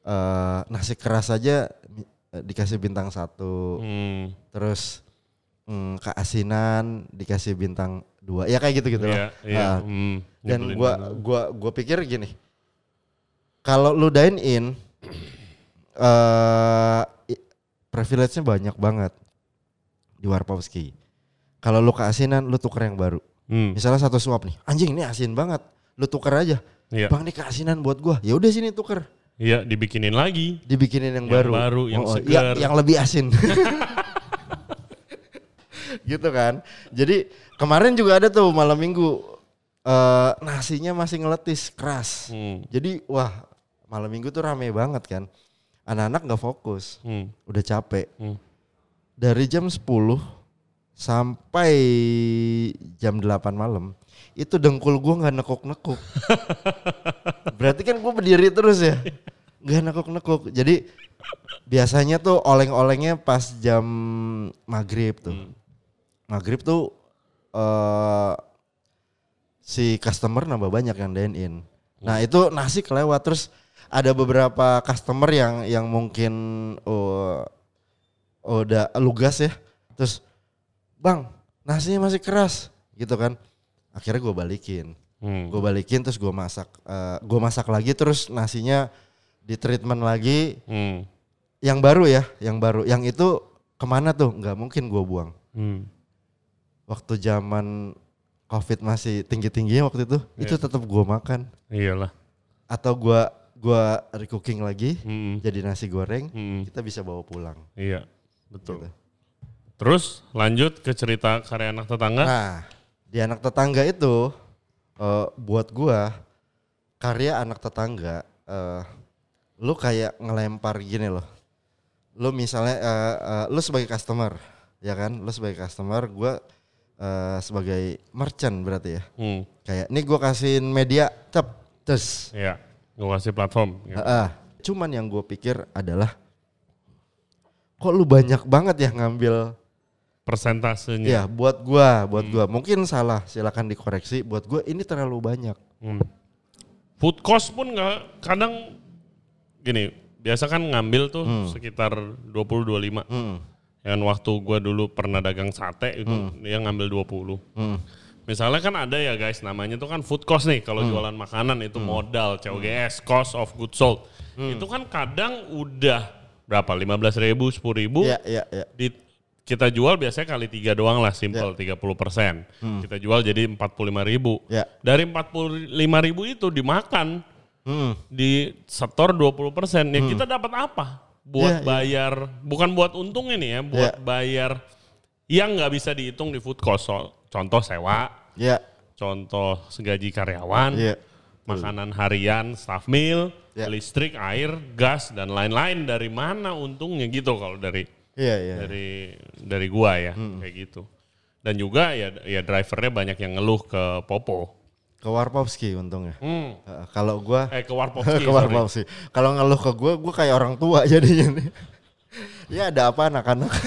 Eh, nasi keras aja dikasih bintang satu, Hmm. terus mm, keasinan dikasih bintang dua, ya kayak gitu gitu Iya. Iya. Nah, Hmm. dan Nyebelin gua gua gua pikir gini. Kalau lu dine in eh i- privilege-nya banyak banget di Warpowski. Kalau lu keasinan lu tuker yang baru. Hmm. Misalnya satu suap nih. Anjing ini asin banget. Lu tuker aja. Iya. Bang ini keasinan buat gua. Ya udah sini tuker. Iya, dibikinin lagi. Dibikinin yang, Yang baru. baru, yang Oh, oh, segar. yang lebih asin. gitu kan. Jadi kemarin juga ada tuh malam minggu eh nasinya masih ngeletis keras. Hmm. Jadi wah malam minggu tuh rame banget kan. Anak-anak nggak fokus, Hmm. udah capek. Hmm. Dari jam 10 sampai jam 8 malam itu dengkul gua nggak nekuk-nekuk. Berarti kan gua berdiri terus ya. Nggak nekuk-nekuk. Jadi biasanya tuh oleng-olengnya pas jam maghrib tuh. Hmm. Maghrib tuh eh si customer nambah banyak yang dine in. Nah itu nasi kelewat terus ada beberapa customer yang yang mungkin oh, udah lugas ya. Terus bang nasinya masih keras gitu kan. Akhirnya gue balikin, Hmm. gue balikin terus gue masak, gue masak lagi terus nasinya di treatment lagi. Hmm. Yang baru ya, yang baru, yang itu ke mana tuh? Nggak mungkin gue buang Hmm. Waktu zaman covid masih tinggi tingginya waktu itu itu Iya. tetap gua makan Iyalah. atau gua gua recooking lagi Hmm. jadi nasi goreng Hmm. kita bisa bawa pulang Iya, betul. Gitu. Terus lanjut ke cerita karya anak tetangga. nah di anak tetangga itu eh, buat gua karya anak tetangga eh, lu kayak ngelempar gini loh lu misalnya eh, eh, lu sebagai customer ya kan lu sebagai customer gua eh, sebagai merchant berarti ya Hmm. kayak nih gue kasihin media cep terus Iya, gue kasih platform. gitu. Heeh. cuman yang gue pikir adalah kok lu banyak banget ya ngambil Persentasenya. ya buat gua buat gua mungkin salah silakan dikoreksi buat gua ini terlalu banyak Hmm. Food cost pun nggak kadang gini, biasa kan ngambil tuh sekitar 20-25. hmm. Yang waktu gua dulu pernah dagang sate itu dia ngambil 20. Hmm. Misalnya kan ada ya guys namanya tuh kan food cost nih kalau jualan makanan itu modal COGS cost of goods sold. Itu kan kadang udah berapa 15 ribu 10 ribu ya ya ya di kita jual biasanya kali tiga doang lah simple 30 persen. Kita jual jadi 45 ribu. Ya. Dari 45 ribu itu dimakan Hmm. di setor 20%. Ya kita dapat apa? Buat Iya, iya. bayar, bukan buat untung ini ya, buat Iya. bayar yang nggak bisa dihitung di food cost. So- Contoh sewa, Ya, contoh segaji karyawan, Iya. makanan harian, staff meal, Iya. listrik, air, gas dan lain-lain. Dari mana untungnya gitu kalau dari iya, iya. dari dari gua ya kayak gitu. Dan juga ya ya drivernya banyak yang ngeluh ke Popo. Ke Warpowski untungnya. Hmm. Kalau gua Eh ke Warpowski. ke sorry. Warpowski. Kalau ngeluh ke gua, gua kayak orang tua jadinya nih. ya ada apa anak-anak?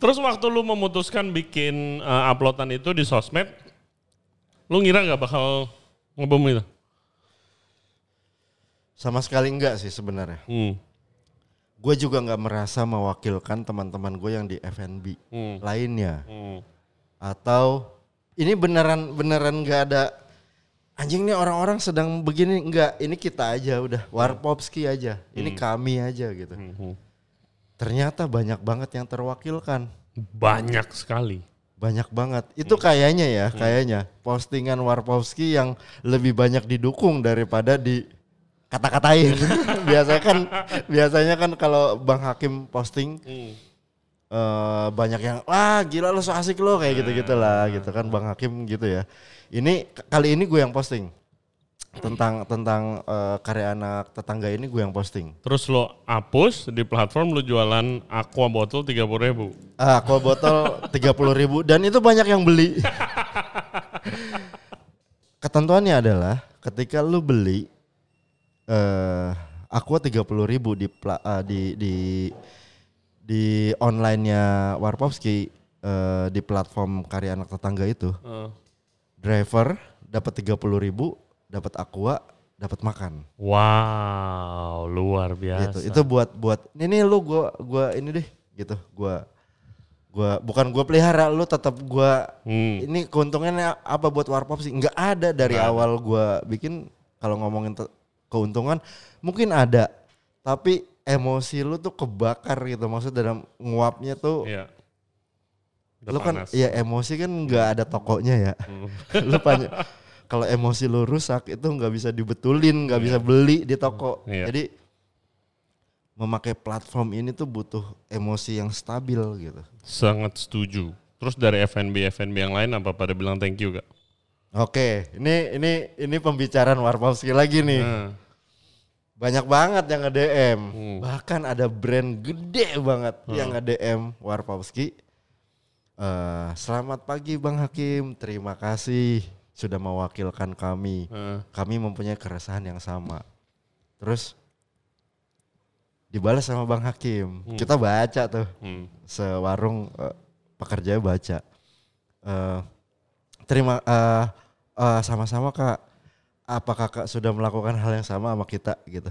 Terus waktu lu memutuskan bikin uh, uploadan itu di sosmed, lu ngira nggak bakal ngebom itu? Sama sekali enggak sih sebenarnya. Hmm. Gue juga nggak merasa mewakilkan teman-teman gue yang di FNB Hmm. lainnya. Hmm. Atau ini beneran beneran nggak ada anjing nih orang-orang sedang begini enggak. Ini kita aja udah Warpopski aja. Ini kami aja gitu. Hmm. Ternyata banyak banget yang terwakilkan. Banyak sekali. Banyak banget. Itu kayaknya ya, kayaknya postingan Warpowski yang lebih banyak didukung daripada di kata-katain. biasanya kan biasanya kan kalau Bang Hakim posting Hmm. Eh, banyak yang wah gila lo so asik lo kayak gitu-gitu lah gitu kan Bang Hakim gitu ya. Ini kali ini gue yang posting tentang tentang eh, karya anak tetangga ini gue yang posting. Terus lo hapus di platform lu jualan aqua botol 30 ribu. Ah, aqua botol 30 ribu dan itu banyak yang beli. Ketentuannya adalah ketika lu beli eh aqua 30 ribu di pla- ah, di di di online-nya Warpowski eh, di platform karya anak tetangga itu Uh. driver dapat 30 ribu dapat aqua dapat makan Wow, luar biasa. gitu itu buat buat ini lu gua gua ini deh gitu gua gua bukan gua pelihara lu tetap gua Hmm. ini keuntungannya apa buat warpop sih nggak ada dari awal gua bikin kalau ngomongin keuntungan mungkin ada tapi emosi lu tuh kebakar gitu maksud dalam nguapnya tuh Iya. Udah lu kan panas. ya emosi kan nggak ada tokonya ya Hmm. lu banyak kalau emosi lu rusak itu nggak bisa dibetulin nggak bisa beli di toko Iya. jadi memakai platform ini tuh butuh emosi yang stabil gitu Sangat setuju. Terus dari FNB FNB yang lain apa pada bilang thank you gak? oke ini ini ini pembicaraan Warpowski lagi nih Nah, banyak banget yang nge DM Hmm. bahkan ada brand gede banget yang nge DM Warpowski Eh, selamat pagi Bang Hakim terima kasih sudah mewakilkan kami eh, kami mempunyai keresahan yang sama. Terus dibalas sama Bang Hakim. Kita baca tuh hmm. sewarung eh, pekerja baca. Eh, terima eh, eh, sama-sama Kak. Apa Kakak sudah melakukan hal yang sama sama kita gitu?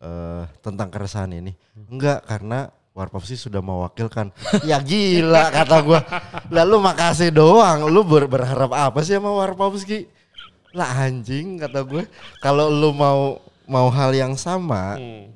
Eh, tentang keresahan ini. Enggak karena Warpopsi sudah mewakilkan. ya gila kata gua. Lalu makasih doang. Lu ber- berharap apa sih sama Warpopski? Lah anjing kata gue. Kalau lu mau mau hal yang sama, Hmm.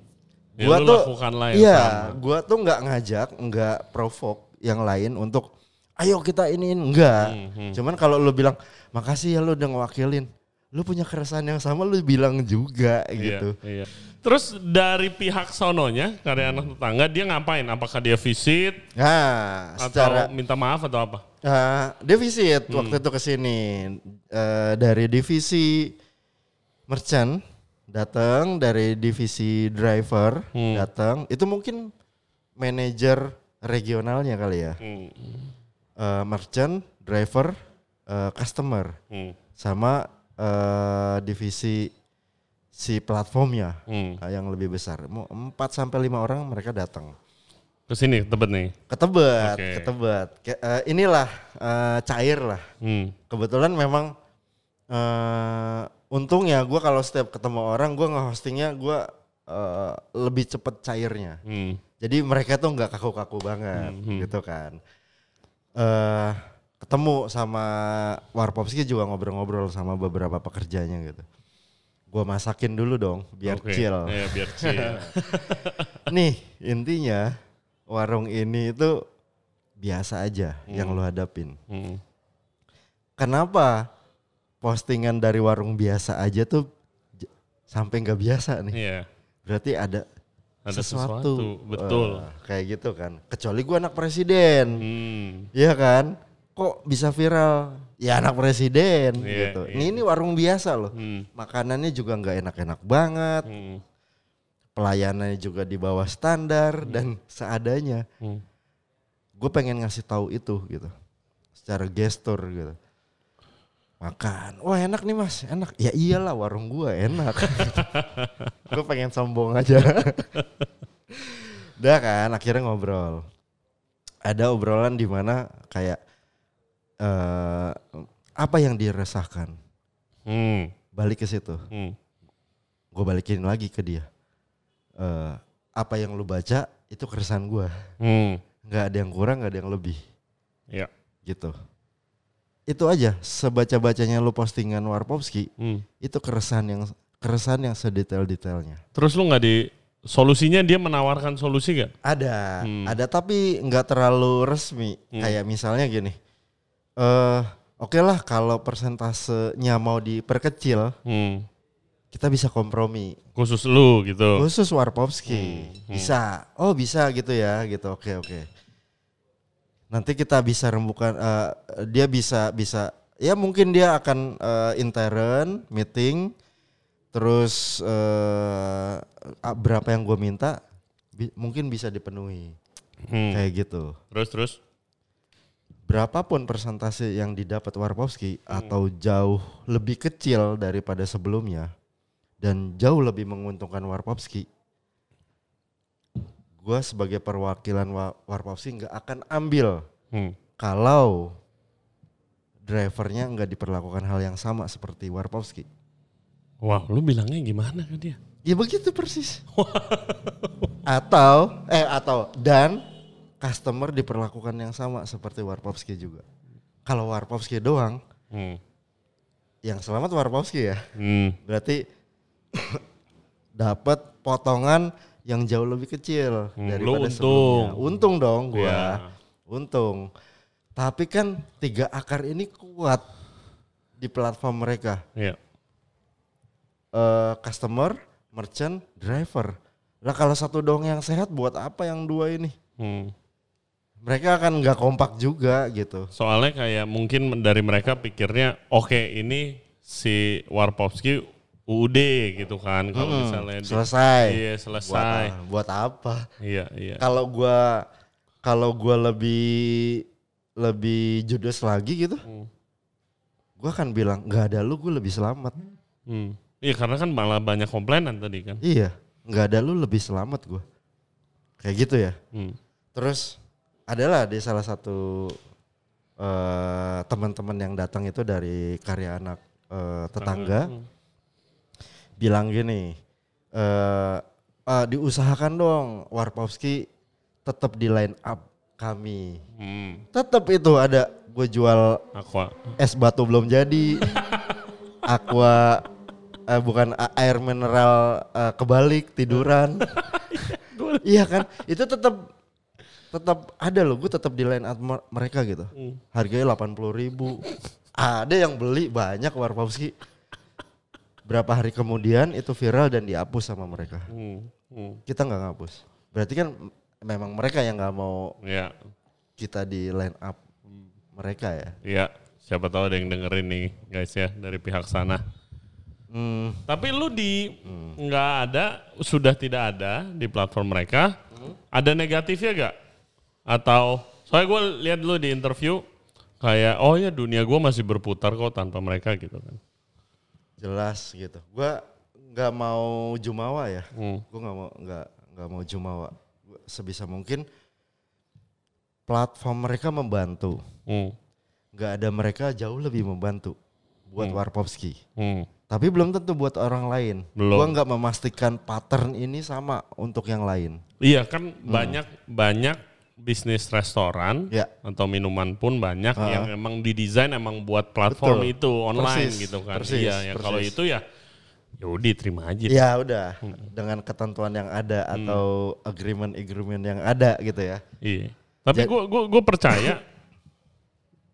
Ya, gua lu tuh lakukanlah yang iya, sama. gua tuh nggak ngajak, nggak provoke yang lain untuk ayo kita ini enggak. Hmm, hmm. Cuman kalau lu bilang makasih ya lu udah ngewakilin. Lu punya keresahan yang sama lu bilang juga gitu. Iya, iya. Terus dari pihak sononya, karya anak tetangga, dia ngapain? Apakah dia visit Nah, atau secara minta maaf atau apa? uh, defisit Hmm. waktu itu ke sini Eh, dari divisi merchant datang, dari divisi driver Hmm. datang. Itu mungkin manajer regionalnya kali ya. Hmm. Eh, merchant, driver, eh, customer, Hmm. sama eh, divisi si platformnya Hmm. eh, yang lebih besar. Mau 4 sampai lima orang mereka datang. Ke sini tebet nih. Ke Tebet, Oke. ke Tebet. Ke- eh, inilah eh, cair lah. Hmm. Kebetulan memang eh untungnya gue kalau setiap ketemu orang gue nge-hostingnya gue eh, lebih cepet cairnya. Hmm. Jadi mereka tuh nggak kaku-kaku banget Hmm, gitu kan. eh ketemu sama Warpopski juga ngobrol-ngobrol sama beberapa pekerjanya gitu. Gua masakin dulu dong biar Oke. chill. Iya, biar chill. Nih intinya warung ini itu biasa aja yang lo hadapin. Hmm. Kenapa postingan dari warung biasa aja tuh sampai nggak biasa nih. Iya. Berarti ada, Ada sesuatu, sesuatu, betul. Eh, kayak gitu kan. Kecuali gua anak presiden, Hmm. Iya kan? Kok bisa viral? Ya anak presiden Iya, gitu. iya. Ini, ini warung biasa loh. Hmm. Makanannya juga nggak enak-enak banget. Hmm. Pelayanannya juga di bawah standar dan seadanya. Hmm. Gue pengen ngasih tahu itu gitu. Secara gestur gitu. Makan. Wah enak nih mas, enak. Ya iyalah warung gue enak. gue pengen sombong aja. Udah kan akhirnya ngobrol. Ada obrolan di mana kayak eh apa yang diresahkan. Hmm. Balik ke situ. Hmm. Gue balikin lagi ke dia. Eh apa yang lu baca itu keresahan gue. Hmm. Nggak ada yang kurang, nggak ada yang lebih. Ya. Gitu. Itu aja. Sebaca-bacanya lu postingan Warpowski, Hmm. itu keresahan yang keresahan yang sedetail-detailnya. Terus lu nggak di solusinya dia menawarkan solusi gak? Ada, Hmm. ada tapi nggak terlalu resmi. Hmm. Kayak misalnya gini, eh oke lah kalau persentasenya mau diperkecil, Hmm. kita bisa kompromi. Khusus lu gitu. Khusus Warpowski, Hmm, hmm. bisa. Oh bisa gitu ya, gitu. Oke oke. Nanti kita bisa rembukan, eh, dia bisa bisa, ya mungkin dia akan eh, intern meeting, terus eh, ah, berapa yang gue minta, bi- mungkin bisa dipenuhi. Hmm. Kayak gitu. Terus terus. Berapapun persentase yang didapat Warpowski Hmm. atau jauh lebih kecil daripada sebelumnya dan jauh lebih menguntungkan Warpowski, gue sebagai perwakilan Wa- Warpowski nggak akan ambil Hmm. kalau drivernya nggak diperlakukan hal yang sama seperti Warpowski. Wah, lu bilangnya gimana ke dia? Ya begitu persis. atau eh atau dan customer diperlakukan yang sama seperti Warpowski juga. Kalau Warpowski doang, Hmm. yang selamat Warpowski ya. Hmm. Berarti dapat potongan yang jauh lebih kecil Hmm, daripada untung. sebelumnya. Untung dong gua. Iya. Untung. Tapi kan tiga akar ini kuat di platform mereka. Iya. Eh, customer, merchant, driver. Lah kalau satu dong yang sehat buat apa yang dua ini? Hmm. Mereka akan nggak kompak juga gitu. Soalnya kayak mungkin dari mereka pikirnya oke ini si Warpowski UUD gitu kan kalau Hmm, misalnya selesai. Iya, Buat, selesai. buat apa? Iya, iya. Kalau gua kalau gua lebih lebih judes lagi gitu, Hmm. gua akan bilang nggak ada lu gue lebih selamat. Hmm. Iya, karena kan malah banyak komplainan tadi kan. Iya, nggak ada lu lebih selamat gua. Kayak gitu ya. Hmm. Terus adalah di salah satu eh, teman-teman yang datang itu dari karya anak eh, tetangga Hmm. bilang gini, eh "Ah, diusahakan dong Warpowski tetap di line up kami. Hmm. Tetap itu ada gue jual Aqua. es batu belum jadi, aqua eh, bukan air mineral eh, kebalik tiduran. iya kan? Itu tetap tetap ada loh, gue tetap di line up mer- mereka gitu. Hmm. Harganya 80 ribu. Ada yang beli banyak Warpowski. Berapa hari kemudian itu viral dan dihapus sama mereka. Hmm. Hmm. Kita nggak ngapus. Berarti kan memang mereka yang nggak mau Iya. kita di line up mereka ya. Iya. Siapa tahu ada yang dengerin nih guys ya dari pihak sana. Hmm, Tapi lu di nggak ada, sudah tidak ada di platform mereka. Ada negatifnya gak? Atau soalnya gue lihat lu di interview kayak oh ya dunia gue masih berputar kok tanpa mereka gitu kan. jelas gitu. Gua nggak mau jumawa ya. Hmm. Gue nggak mau nggak nggak mau jumawa. Gua sebisa mungkin platform mereka membantu. Hmm. Nggak ada mereka jauh lebih membantu buat Warpowski. Hmm. Tapi belum tentu buat orang lain. Belum. Gua nggak memastikan pattern ini sama untuk yang lain. Iya kan banyak banyak bisnis restoran Ya. atau minuman pun banyak Ah. yang emang didesain emang buat platform Betul. itu online Persis, gitu kan. persis, iya, ya kalau itu ya ya udah terima aja. Ya udah dengan ketentuan yang ada atau agreement-agreement yang ada gitu ya. Iya. Tapi gue gua, gua percaya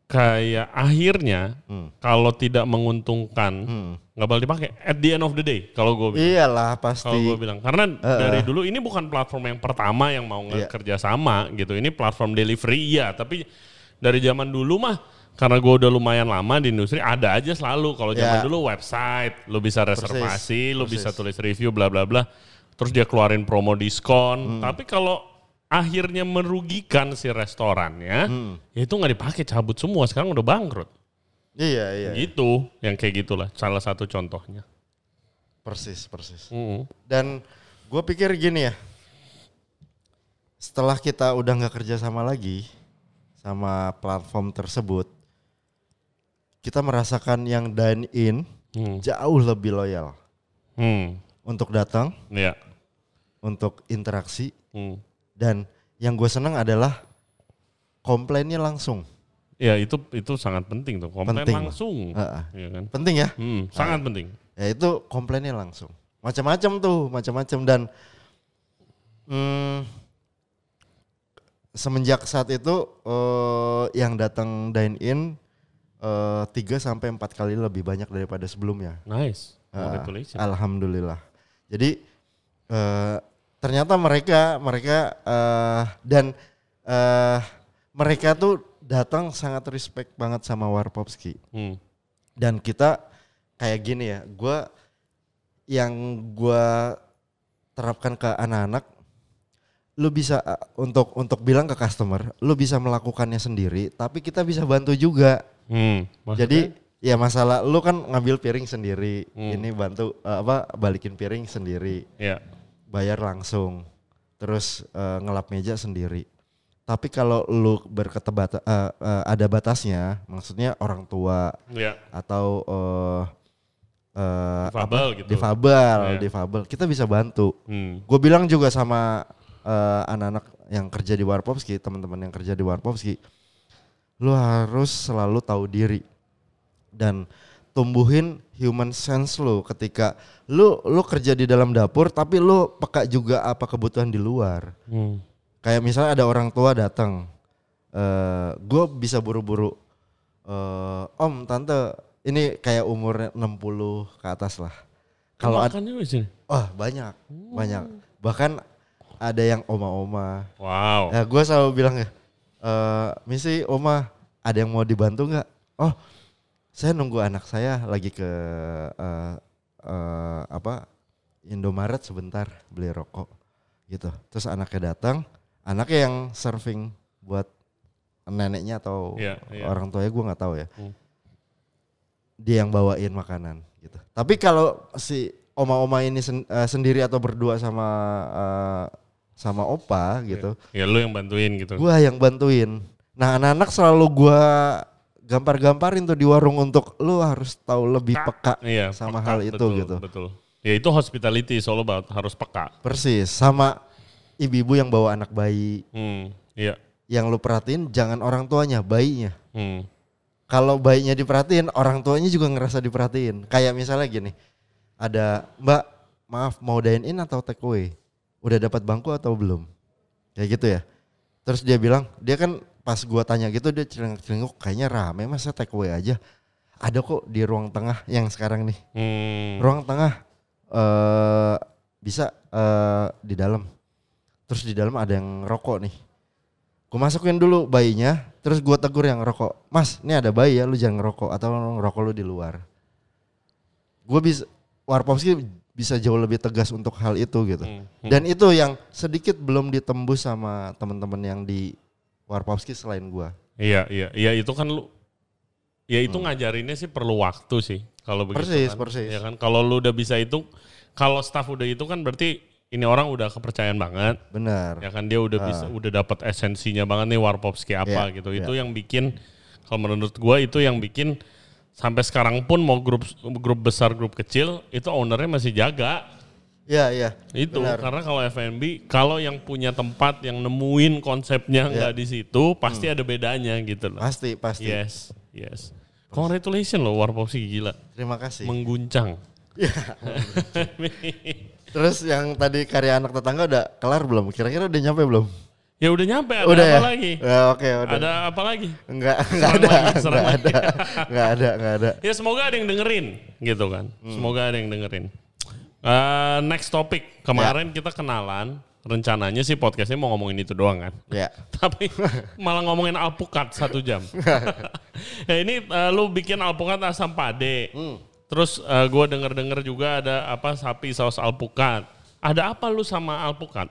kayak akhirnya Hmm. kalau tidak menguntungkan Hmm. Nggak bakal dipakai at the end of the day kalau gue bilang. Iyalah Kalau pasti. gue bilang karena dari dulu ini bukan platform yang pertama yang mau Iya. kerja sama gitu. Ini platform delivery iya, tapi dari zaman dulu mah karena gue udah lumayan lama di industri ada aja selalu. Kalau zaman Iya. dulu website, lu bisa reservasi, persis. bisa tulis review bla bla bla. Terus dia keluarin promo diskon. Hmm. Tapi kalau akhirnya merugikan si restorannya, Hmm. ya itu nggak dipakai cabut semua. Sekarang udah bangkrut. Iya iya. Gitu, yang kayak gitulah. Salah satu contohnya. Persis persis. Mm. Dan gue pikir gini ya, setelah kita udah nggak kerja sama lagi sama platform tersebut, kita merasakan yang dine in Hmm. jauh lebih loyal Hmm. untuk datang, Ya. untuk interaksi, Hmm. dan yang gue senang adalah komplainnya langsung. Ya itu itu sangat penting tuh komplain Penting. langsung, Heeh. ya kan? Penting ya, Hmm, sangat penting. ya itu komplainnya langsung. Macam-macam tuh, macam-macam dan hmm, semenjak saat itu eh, yang datang dine in eh, 3 sampai empat kali lebih banyak daripada sebelumnya. Nice, congratulations. Alhamdulillah. Jadi eh, ternyata mereka mereka eh, dan eh, mereka tuh datang sangat respect banget sama Warpopski Hmm. dan kita kayak gini ya, gua yang gua terapkan ke anak-anak, lu bisa uh, untuk untuk bilang ke customer, lu bisa melakukannya sendiri, tapi kita bisa bantu juga. Hmm. Jadi ya masalah lu kan ngambil piring sendiri, Hmm. ini bantu uh, apa balikin piring sendiri, ya, bayar langsung, terus uh, ngelap meja sendiri. Tapi kalau lu berkata bata- uh, uh, ada batasnya, maksudnya orang tua ya, atau eh eh, Difabel apa? gitu. difabel, Iya. difabel, kita bisa bantu. hmm. Gue bilang juga sama eh, anak-anak yang kerja di Warpopski, teman-teman yang kerja di Warpopski, lu harus selalu tahu diri dan tumbuhin human sense lu ketika lu lu kerja di dalam dapur tapi lu peka juga apa kebutuhan di luar. Hmm. Kayak misalnya ada orang tua datang, eh gue bisa buru-buru, eh om tante ini kayak umurnya 60 ke atas lah. Kalau ada, di sini. wah banyak, banyak. Bahkan ada yang oma-oma. Wow. Ya gue selalu bilang ya, eh misi oma ada yang mau dibantu nggak? Oh, saya nunggu anak saya lagi ke eh, eh, apa Indomaret sebentar beli rokok gitu. Terus anaknya datang, anaknya yang serving buat neneknya atau Iya, iya. orang tuanya gue nggak tahu ya. Hmm. Dia yang bawain makanan gitu. Tapi kalau si oma-oma ini sen- eh, sendiri atau berdua sama eh, sama opa gitu, Ya lu yang bantuin gitu. gua yang bantuin. Nah anak-anak selalu gua gampar-gamparin tuh di warung untuk lu harus tahu lebih peka Iya, sama peka, hal itu betul, gitu. Betul. Ya itu hospitality about harus peka. Persis sama ibu-ibu yang bawa anak bayi. Hmm. Iya. Yang lu perhatiin jangan orang tuanya, bayinya. Hmm. Kalau bayinya diperhatiin, orang tuanya juga ngerasa diperhatiin. Kayak misalnya gini, ada Mbak, maaf mau dine in atau take away? Udah dapat bangku atau belum? Kayak gitu ya. Terus dia bilang, dia kan pas gua tanya gitu dia celengak-celenguk, kayaknya rame masa take away aja. Ada kok di ruang tengah yang sekarang nih. Hmm. Ruang tengah eh bisa eh di dalam. Terus di dalam ada yang rokok nih. Gue masukin dulu bayinya, terus gue tegur yang rokok. Mas, ini ada bayi ya, lu jangan ngerokok atau ngerokok lu di luar. Gue bisa, Warpopski bisa jauh lebih tegas untuk hal itu gitu. Hmm. Dan itu yang sedikit belum ditembus sama teman-teman yang di Warpopski selain gue. Iya, iya, iya itu kan lu ya itu ngajarinnya sih perlu waktu sih kalau begitu Hmm. Persis, kan. persis. Ya kan kalau lu udah bisa itu kalau staff udah itu kan berarti ini orang udah kepercayaan banget. Benar. Ya kan dia udah bisa udah dapat esensinya banget nih Warpopski apa Iya, gitu. iya. Itu yang bikin kalau menurut gua itu yang bikin sampai sekarang pun mau grup grup besar grup kecil itu ownernya masih jaga. Iya, iya. Itu Benar. karena kalau F&B kalau yang punya tempat yang nemuin konsepnya Iya. nggak di situ pasti Hmm. ada bedanya gitu loh. Pasti, pasti. Yes, yes. Congratulations loh Warpopski gila. Terima kasih. Mengguncang. Terus yang tadi karya anak tetangga udah kelar belum? Kira-kira udah nyampe belum? Ya udah nyampe, ada udah apa ya? lagi? Ya, Oke, udah. Ada apa lagi? Enggak, enggak ada, enggak ada, enggak ada, enggak ada. Ya semoga ada yang dengerin gitu kan. Hmm. Semoga ada yang dengerin. Eh, next topic. Kemarin Ya. kita kenalan. Rencananya sih podcastnya mau ngomongin itu doang kan. Ya, Tapi malah ngomongin alpukat satu jam. ya ini eh, lu bikin alpukat asam pade. Hmm. Terus eh, gua denger-denger juga ada apa sapi saus alpukat. Ada apa lu sama alpukat?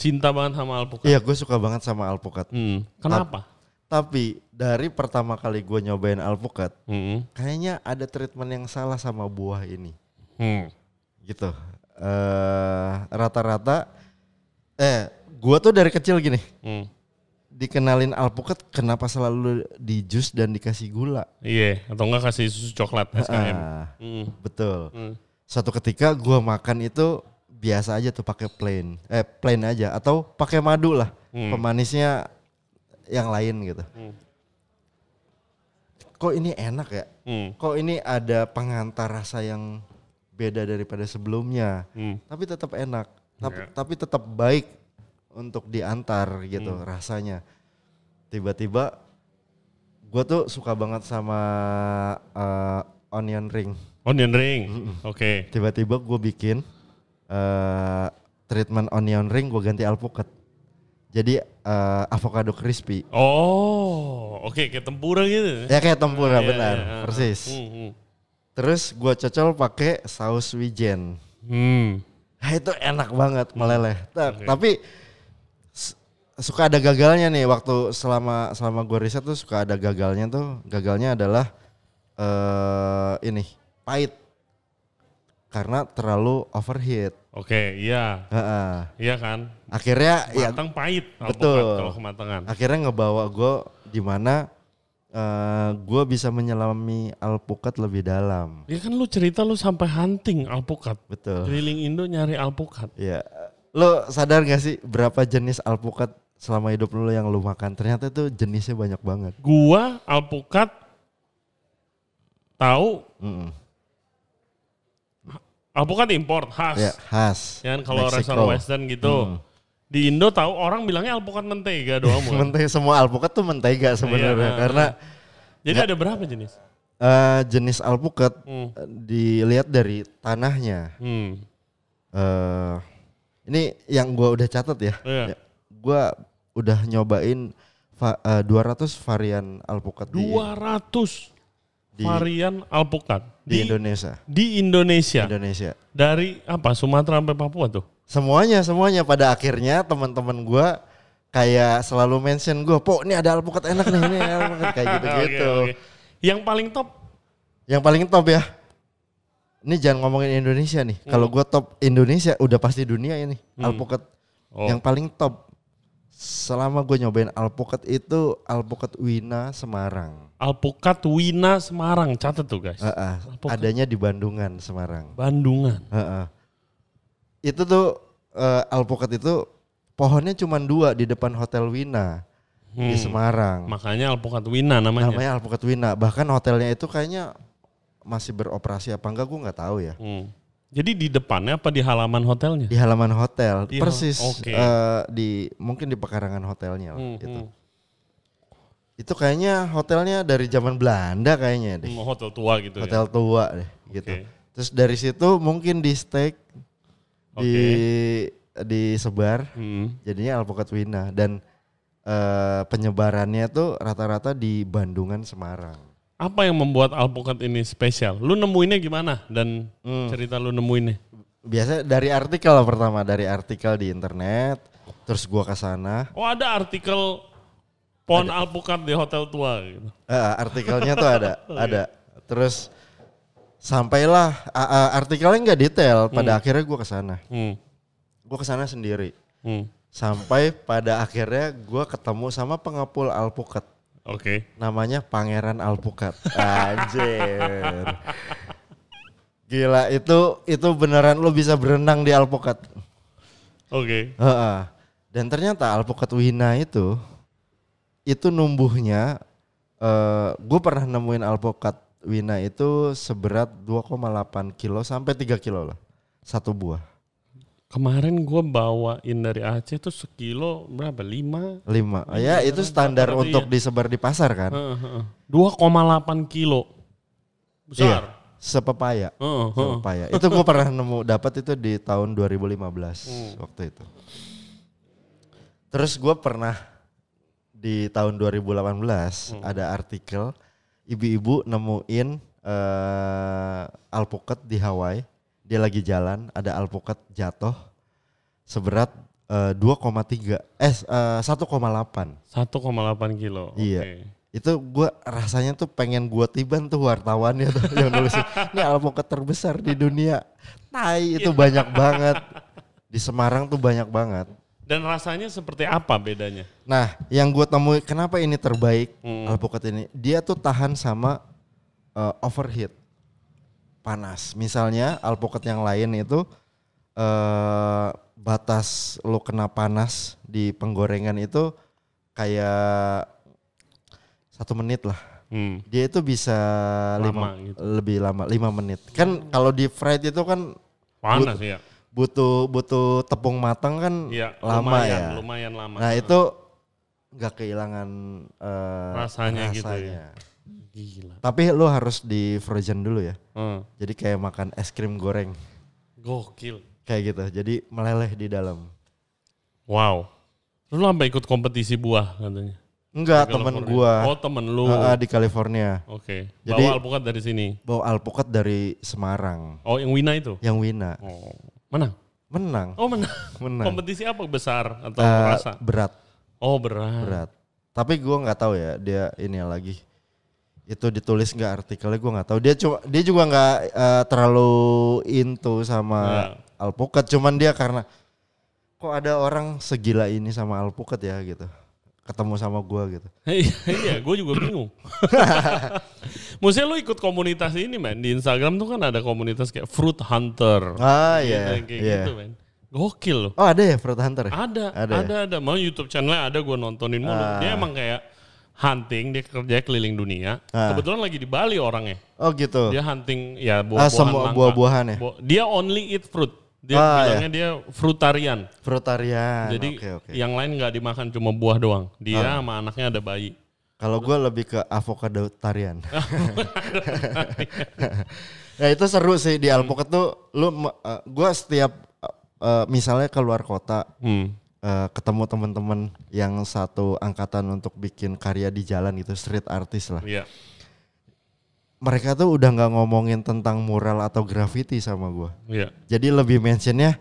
Cinta banget sama alpukat. iya gue suka banget sama alpukat. Hmm, kenapa? Tapi dari pertama kali gue nyobain alpukat, Hmm. kayaknya ada treatment yang salah sama buah ini. Hmm. Gitu. eh rata-rata, eh gue tuh dari kecil gini, Hmm. Dikenalin alpukat kenapa selalu di jus dan dikasih gula. Iya, atau enggak kasih susu coklat SKM. Ah, Hmm. betul. Hmm. Suatu ketika gue makan itu biasa aja tuh pakai plain, eh plain aja atau pakai madu lah, Hmm. pemanisnya yang lain gitu. Hmm. Kok ini enak ya? Hmm. Kok ini ada pengantar rasa yang beda daripada sebelumnya, Hmm. tapi tetap enak, tapi, Ya. tapi tetap baik untuk diantar gitu rasanya. Tiba-tiba gue tuh suka banget sama eh, onion ring. Onion ring. Oke. tiba-tiba gue bikin eh treatment onion ring gue ganti alpukat jadi eh, avocado crispy Oh, oke kayak tempura gitu. ya kayak tempura Iya, benar iya, iya. persis Hmm, hmm. terus gue cocol pakai saus wijen Hmm. nah, itu enak banget meleleh Ta- Oke. tapi suka ada gagalnya nih waktu selama selama gue riset tuh suka ada gagalnya tuh gagalnya adalah eh ini pahit karena terlalu overheat Oke, iya. Heeh. Iya kan? akhirnya ya Matang pahit alpukat Betul. kalau kematangan. akhirnya ngebawa gue di mana eh gue bisa menyelami alpukat lebih dalam. Ya kan lu cerita lu sampai hunting alpukat. Betul. Keliling Indo nyari alpukat. Ya, lo sadar gak sih berapa jenis alpukat selama hidup lo yang lo makan? Ternyata tuh jenisnya banyak banget. Gua alpukat tahu Mm-mm. alpukat import khas. Ya khas. Ya kan kalau restoran western gitu. Hmm. Di Indo tahu orang bilangnya alpukat mentega doang. Mentega semua alpukat tuh mentega sebenarnya Iya. karena Jadi ada berapa jenis? eh, jenis alpukat Hmm. dilihat dari tanahnya. Hmm. eh ini yang gua udah catat ya. Iya. Ya, Gua udah nyobain va- eh, 200 varian alpukat di, 200 di, varian alpukat di di, Indonesia. di Indonesia. Indonesia. Dari apa? Sumatera sampai Papua tuh. Semuanya semuanya pada akhirnya teman-teman gua kayak selalu mention gua, "Po, ini ada alpukat enak nih, ini alpukat kayak gitu-gitu." Oke, oke. Yang paling top Yang paling top ya. Ini jangan ngomongin Indonesia nih. Kalau gua top Indonesia udah pasti dunia ini Hmm. alpukat. Oh. Yang paling top selama gue nyobain alpukat itu alpukat Wina Semarang. alpukat Wina Semarang. Catat tuh guys. Heeh, Alpukat. adanya di Bandungan, Semarang. Bandungan. Heeh. Itu tuh eh, alpukat itu pohonnya cuma dua di depan Hotel Wina di Hmm. Semarang. Makanya alpukat Wina namanya. Namanya alpukat Wina. Bahkan hotelnya itu kayaknya masih beroperasi apa enggak gue nggak tahu ya. Hmm. Jadi di depannya apa di halaman hotelnya? Di halaman hotel, Di persis hal- oke. eh, di mungkin di pekarangan hotelnya lah Hmm, gitu. hmm. Itu kayaknya hotelnya dari zaman Belanda kayaknya deh. Hmm, Hotel tua gitu Hotel ya. tua deh gitu. Oke. Terus dari situ mungkin di steak di disebar Hmm. jadinya alpukat Wina dan eh, penyebarannya tuh rata-rata di Bandungan Semarang. Apa yang membuat alpukat ini spesial? Lu nemuinnya gimana? Dan Hmm. cerita lu nemuinnya? Biasa dari artikel lah pertama dari artikel di internet, terus gua ke sana. Oh ada artikel pohon alpukat di hotel tua gitu. Eh, artikelnya tuh ada, ada. Terus sampailah a- artikelnya nggak detail. Pada akhirnya gua ke sana. Hmm. Gua ke sana sendiri. Hmm. Sampai pada akhirnya gua ketemu sama pengepul alpukat. Oke. Namanya Pangeran Alpukat. Anjir. Gila itu itu beneran lu bisa berenang di alpukat. Oke. Heeh. Dan ternyata alpukat wina itu itu numbuhnya eh gue pernah nemuin alpukat wina itu seberat 2,8 kilo sampai 3 kilo lah satu buah. Kemarin gue bawain dari Aceh tuh sekilo berapa? Lima? Lima. ya itu standar rata-rata untuk disebar di pasar kan. Heeh, heeh. 2,8 kilo. Besar. Iya. Sepepaya. Heeh, heeh. Sepepaya. Itu gue pernah nemu dapat itu di tahun 2015 Hmm. waktu itu. Terus gue pernah di tahun 2018 Hmm. ada artikel ibu-ibu nemuin eh, alpukat di Hawaii. Dia lagi jalan, ada alpukat jatuh seberat eh, 2,3 eh eh, 1,8. 1,8 kilo. Iya. Oke. Itu gue rasanya tuh pengen gue tiban tuh wartawannya tuh yang nulis ini alpukat terbesar di dunia. Tai itu banyak banget. Di Semarang tuh banyak banget. Dan rasanya seperti apa bedanya? Nah, yang gue temui kenapa ini terbaik Hmm. alpukat ini? Dia tuh tahan sama eh, overheat, panas. Misalnya alpukat yang lain itu eh batas lo kena panas di penggorengan itu kayak satu menit lah. Hmm. Dia itu bisa Lama lima, gitu. lebih lama, lima menit. Kan kalau di fried itu kan Panas ya. butuh butuh tepung matang kan Iya, lama lumayan, ya. lumayan lama. Nah itu nggak kehilangan eh, Rasanya gitu ya. Gila. Tapi lo harus di frozen dulu ya. Hmm. Jadi kayak makan es krim goreng Gokil. kayak gitu. Jadi meleleh di dalam. Wow. Lu sampai ikut kompetisi buah katanya. Enggak temen California. gua Oh temen lu. eh, di California Oke. Jadi- Bawa alpukat dari sini. bawa alpukat dari Semarang Oh yang Wina itu? yang Wina Oh. Menang? menang Oh menang. menang Kompetisi apa besar atau Eh, rasa? berat Oh berat. berat. Tapi gua nggak tahu ya dia ini lagi itu ditulis nggak artikelnya gua nggak tahu. Dia cuma dia juga nggak eh, terlalu into sama Ya. alpukat. Cuman dia karena kok ada orang segila ini sama alpukat ya gitu. Ketemu sama gua gitu. Iya, iya gue juga bingung. Maksudnya lu ikut komunitas ini men di Instagram tuh kan ada komunitas kayak Fruit Hunter. Ah Gitu, iya. kayak iya. gitu men. Gokil loh. Oh ada ya Fruit Hunter? ya? Ada, Ada ada, ya? ada, Mau YouTube channelnya ada gue nontonin mulu. Ah. Dia emang kayak hunting, dia kerja keliling dunia. Ah. Kebetulan lagi di Bali orangnya. Oh gitu. Dia hunting ya ah, buah-buahan langka. buah-buahan ya. Dia only eat fruit. Dia Ah, bilangnya dia frutarian. Frutarian. Jadi Oke oke. yang lain nggak dimakan cuma buah doang. Dia Ah. sama anaknya ada bayi. Kalau gua lebih ke avocado tarian. ya itu seru sih di alpukat tuh lu me- eh, gua setiap eh, misalnya keluar kota Hmm. Eh, ketemu teman-teman yang satu angkatan untuk bikin karya di jalan gitu street artist lah. Iya. Mereka tuh udah nggak ngomongin tentang mural atau graffiti sama gua. Iya. Jadi lebih mentionnya,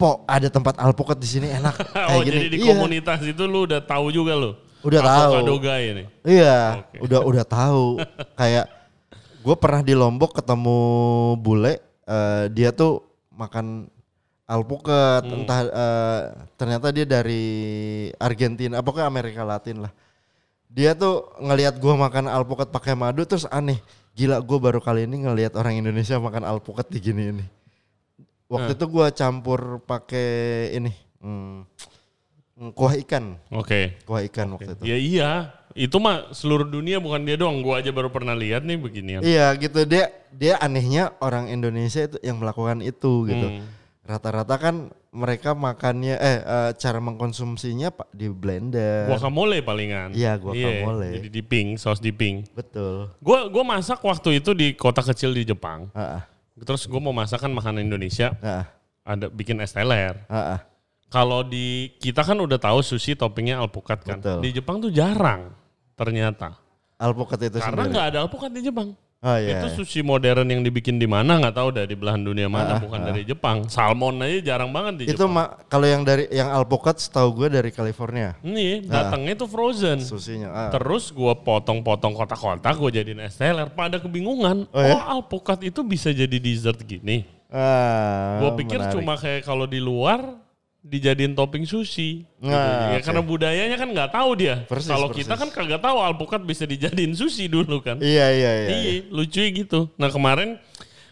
po ada tempat alpukat di sini enak kayak oh gini. jadi di Iya, komunitas itu lu udah tahu juga lu. Udah tahu. Ini. Iya, Oke. udah udah tahu. Kayak gue pernah di Lombok ketemu bule, eh, dia tuh makan alpukat, Hmm. entah eh, ternyata dia dari Argentina, apa ke Amerika Latin lah. Dia tuh ngelihat gue makan alpukat pakai madu terus aneh. Gila gue baru kali ini ngelihat orang Indonesia makan alpukat di gini ini. Waktu itu gue campur pakai ini hmm, kuah ikan, Oke. kuah ikan waktu itu. Ya iya. Itu mah seluruh dunia bukan dia doang. Gua aja baru pernah lihat nih beginian. Iya gitu dia dia anehnya orang Indonesia itu yang melakukan itu gitu. Hmm. Rata-rata kan mereka makannya eh eh, cara mengkonsumsinya pak di blender. Guacamole palingan. Iya, guacamole. Jadi diping, saus diping. Betul. Gua gua masak waktu itu di kota kecil di Jepang. Ah, ah, Terus gua mau masakan makanan Indonesia, ah, ada bikin es teler. ah, ah. Kalau di kita kan udah tahu sushi toppingnya alpukat kan. Betul. Di Jepang tuh jarang ternyata. Alpukat itu Karena nggak ada alpukat di Jepang. Oh iya. Itu sushi modern yang dibikin di mana nggak tahu dah di belahan dunia mana Ah, bukan dari Jepang. Salmon aja jarang banget di itu Jepang. ma- kalau yang dari yang alpukat setahu gue dari California. Nih datangnya tuh frozen. Susinya. Ah. Terus gua potong-potong kotak-kotak, gua jadiin es teler. Pada kebingungan, Oh oh, ya? alpukat itu bisa jadi dessert gini. Ah, Gua pikir menarik. cuma kayak kalau di luar dijadiin topping sushi. gitu. Nah, ya oke. karena budayanya kan nggak tahu dia. Kalau kita kan kagak tahu alpukat bisa dijadiin sushi dulu kan. Iya iya iya. Iya, lucu gitu. Nah kemarin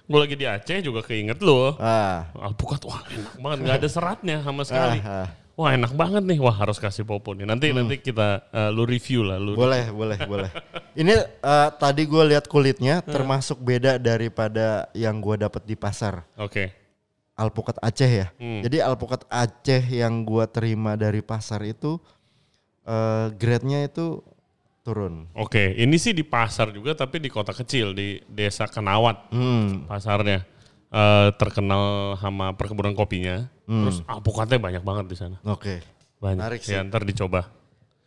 gue lagi di Aceh juga keinget loh. Ah. Alpukat wah enak banget, nggak ada seratnya sama sekali. Ah, ah. Wah enak banget nih, wah harus kasih popo nih. Nanti nanti kita eh, lu review lah, lu. Boleh, boleh, boleh. Ini eh, tadi gue lihat kulitnya Hmm. termasuk beda daripada yang gue dapat di pasar. Oke. Alpukat Aceh ya. Hmm. Jadi alpukat Aceh yang gua terima dari pasar itu eh grade-nya itu turun. Oke, ini sih di pasar juga tapi di kota kecil di desa Kenawat Hmm. pasarnya Eh, terkenal sama perkebunan kopinya. Terus alpukatnya banyak banget di sana. Oke. Banyak. Menarik sih. Ya, ntar dicoba.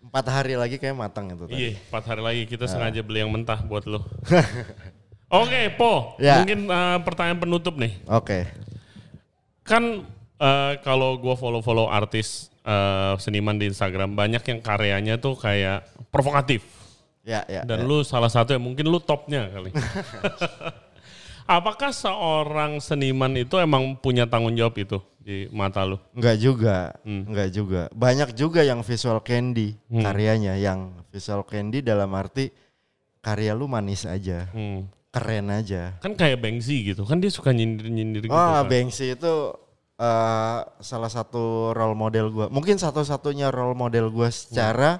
Empat hari lagi kayak matang itu tadi. Iya, empat hari lagi kita sengaja beli yang mentah buat lo. Oke, Po. Ya. Mungkin eh, pertanyaan penutup nih. Oke. Kan eh, kalau gua follow-follow artis eh, seniman di Instagram banyak yang karyanya tuh kayak provokatif. Ya, ya. Dan ya. lu salah satu yang mungkin lu topnya kali. Apakah seorang seniman itu emang punya tanggung jawab itu di mata lu? Enggak juga, Hmm. enggak juga. Banyak juga yang visual candy karyanya, yang visual candy dalam arti karya lu manis aja, Hmm. Keren aja. Kan kayak Banksy gitu, kan dia suka nyindir-nyindir gitu. Oh, kan. Banksy itu eh, salah satu role model gua. Mungkin satu-satunya role model gua secara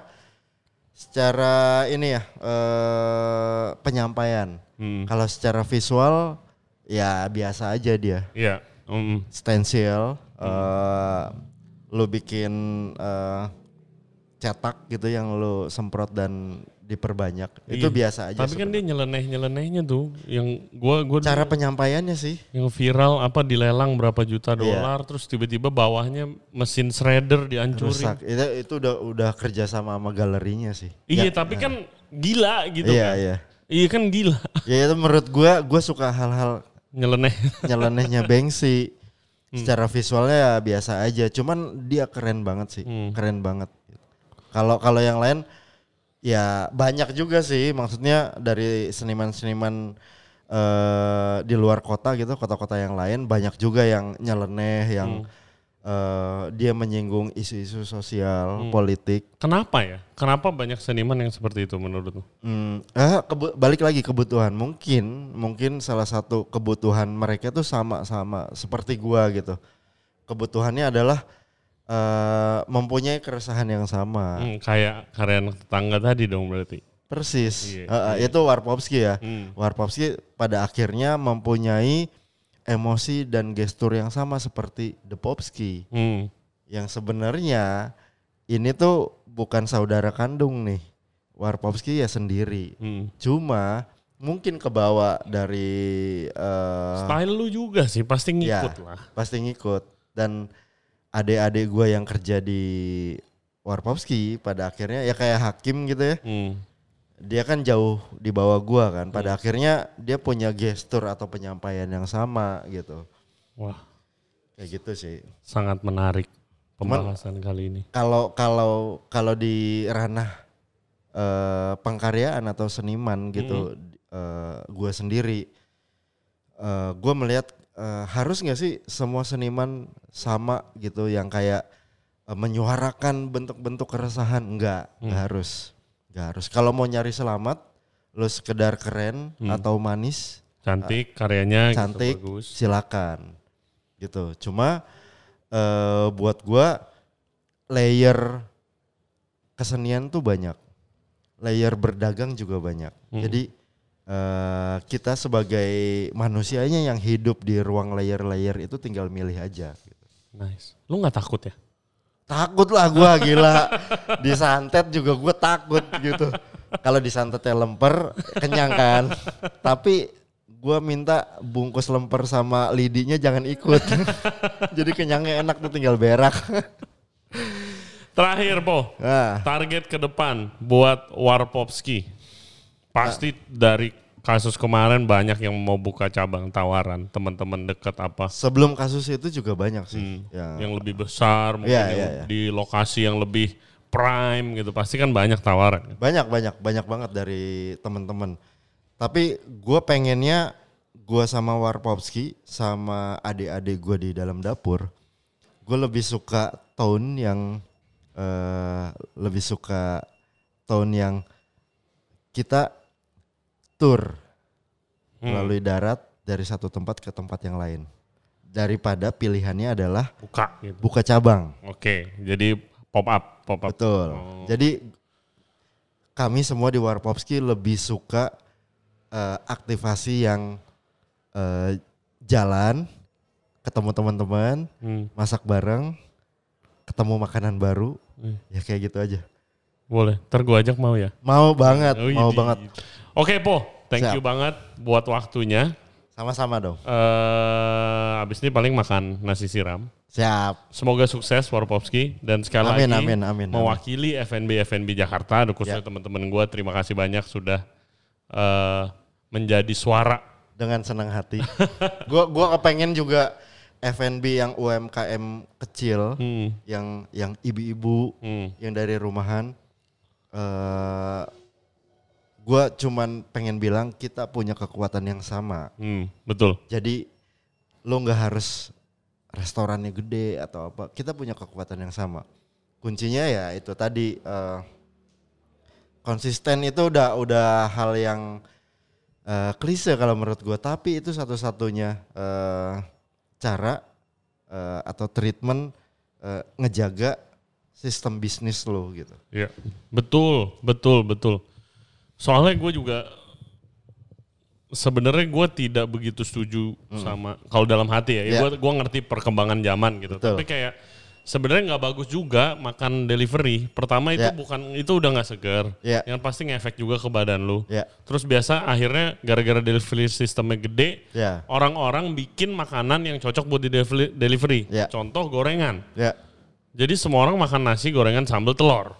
secara ini ya eh, penyampaian. Hmm. Kalau secara visual ya biasa aja dia. Iya. Mm. Stensil, eh, lu bikin eh, cetak gitu yang lu semprot dan diperbanyak. Itu Iya. biasa aja. Tapi kan dia nyeleneh-nyelenehnya tuh yang gua gua cara penyampaiannya sih. yang viral apa dilelang berapa juta dolar terus tiba-tiba bawahnya mesin shredder dihancurin. rusak. Itu itu udah udah kerja sama sama galerinya sih. Iya, Ya, tapi kan gila gitu iya kan. iya. Iya kan gila. Ya itu menurut gua gua suka hal-hal Nyeleneh. nyelenehnya Banksy. Hmm. Secara visualnya ya biasa aja, cuman dia keren banget sih. Hmm. Keren banget. Kalau kalau yang lain ya banyak juga sih maksudnya dari seniman-seniman eh di luar kota gitu, kota-kota yang lain banyak juga yang nyeleneh yang eh, dia menyinggung isu-isu sosial, politik. Kenapa ya? Kenapa banyak seniman yang seperti itu menurut lu? Hmm, eh, balik lagi kebutuhan mungkin mungkin salah satu kebutuhan mereka tuh sama-sama seperti gua gitu kebutuhannya adalah eh, mempunyai keresahan yang sama Hmm, kayak karya anak tetangga tadi dong berarti. persis Iya, Eh, eh, itu Warpowski ya Hmm. Warpowski pada akhirnya mempunyai emosi dan gestur yang sama seperti The Popski Hmm. yang sebenarnya ini tuh bukan saudara kandung nih Warpowski ya sendiri Hmm. Cuma mungkin kebawa dari eh Style lu juga sih pasti ya, ngikut lah. pasti ngikut dan adik-adik gue yang kerja di Warpowski pada akhirnya ya kayak Hakim gitu ya. Hmm. Dia kan jauh di bawah gua kan. Pada akhirnya dia punya gestur atau penyampaian yang sama gitu. Wah, Kayak gitu sih. sangat menarik pembahasan kali ini. Kalau kalau kalau di ranah eh, pengkaryaan atau seniman gitu, eh, gua sendiri, eh, gua melihat eh, harus nggak sih semua seniman sama gitu, yang kayak eh, menyuarakan bentuk-bentuk keresahan? Enggak, nggak harus, nggak harus. Kalau mau nyari selamat, lu sekedar keren atau manis, Cantik karyanya cantik, gitu bagus. silakan gitu cuma eh, buat gua layer kesenian tuh banyak layer berdagang juga banyak Hmm. jadi eh, kita sebagai manusianya yang hidup di ruang layer-layer itu tinggal milih aja gitu. Nice. Lu nggak takut ya? takut lah gua gila disantet juga gua takut gitu kalau disantetnya lemper kenyang kan tapi gua minta bungkus lemper sama lidinya jangan ikut jadi kenyangnya enak tuh tinggal berak Terakhir, Po. nah Target ke depan buat Warpopski. Pasti dari kasus kemarin banyak yang mau buka cabang tawaran. Teman-teman dekat apa. sebelum kasus itu juga banyak sih yang Yang lebih besar, mungkin Iya, yang iya, iya. di lokasi yang lebih prime gitu. Pasti kan banyak tawaran. banyak banyak banyak banget dari teman-teman tapi gue pengennya gue sama Warpowski sama adik-adik gue di dalam dapur gue lebih suka tone yang eh, lebih suka tone yang kita tour melalui darat dari satu tempat ke tempat yang lain daripada pilihannya adalah Buka gitu. buka cabang Oke, jadi pop up, pop up. Betul. Oh. Jadi kami semua di Warpopski lebih suka eh, aktivasi yang eh, jalan ketemu teman-teman, Hmm. masak bareng, ketemu makanan baru, Hmm. ya kayak gitu aja. Boleh, ntar gue ajak mau ya. Mau banget, Oh, mau iya. banget. Oke Po, thank Siap. you banget buat waktunya. Sama-sama dong. eh abis ini paling makan nasi siram. Siap. Semoga sukses Warpopski dan sekali Amin, lagi amin, amin, mewakili FNB FNB Jakarta, khususnya Ya. teman-teman gue terima kasih banyak sudah eh, menjadi suara. Dengan senang hati. gua gua kepengen juga FNB yang UMKM kecil, Hmm, yang yang ibu-ibu, hmm, yang dari rumahan. eh gua cuman pengen bilang kita punya kekuatan yang sama. hmm, betul. Jadi lo nggak harus restorannya gede atau apa. Kita punya kekuatan yang sama. Kuncinya ya itu tadi eh, konsisten itu udah udah hal yang eh, klise kalau menurut gua. Tapi itu satu-satunya eh, cara eh, atau treatment eh, ngejaga sistem bisnis lo gitu. Ya, betul, betul, betul. Soalnya gue juga sebenarnya gue tidak begitu setuju sama kalau dalam hati ya. Hmm. Ya. Gue gua ngerti perkembangan zaman gitu. Betul. Tapi kayak sebenarnya nggak bagus juga makan delivery. Pertama itu Ya. bukan itu udah nggak segar. Ya. Yang pasti ngefek juga ke badan lu. Ya, Terus biasa akhirnya gara-gara delivery sistemnya gede, ya, orang-orang bikin makanan yang cocok buat di delivery. Ya. Contoh gorengan. ya, Jadi semua orang makan nasi gorengan sambal telur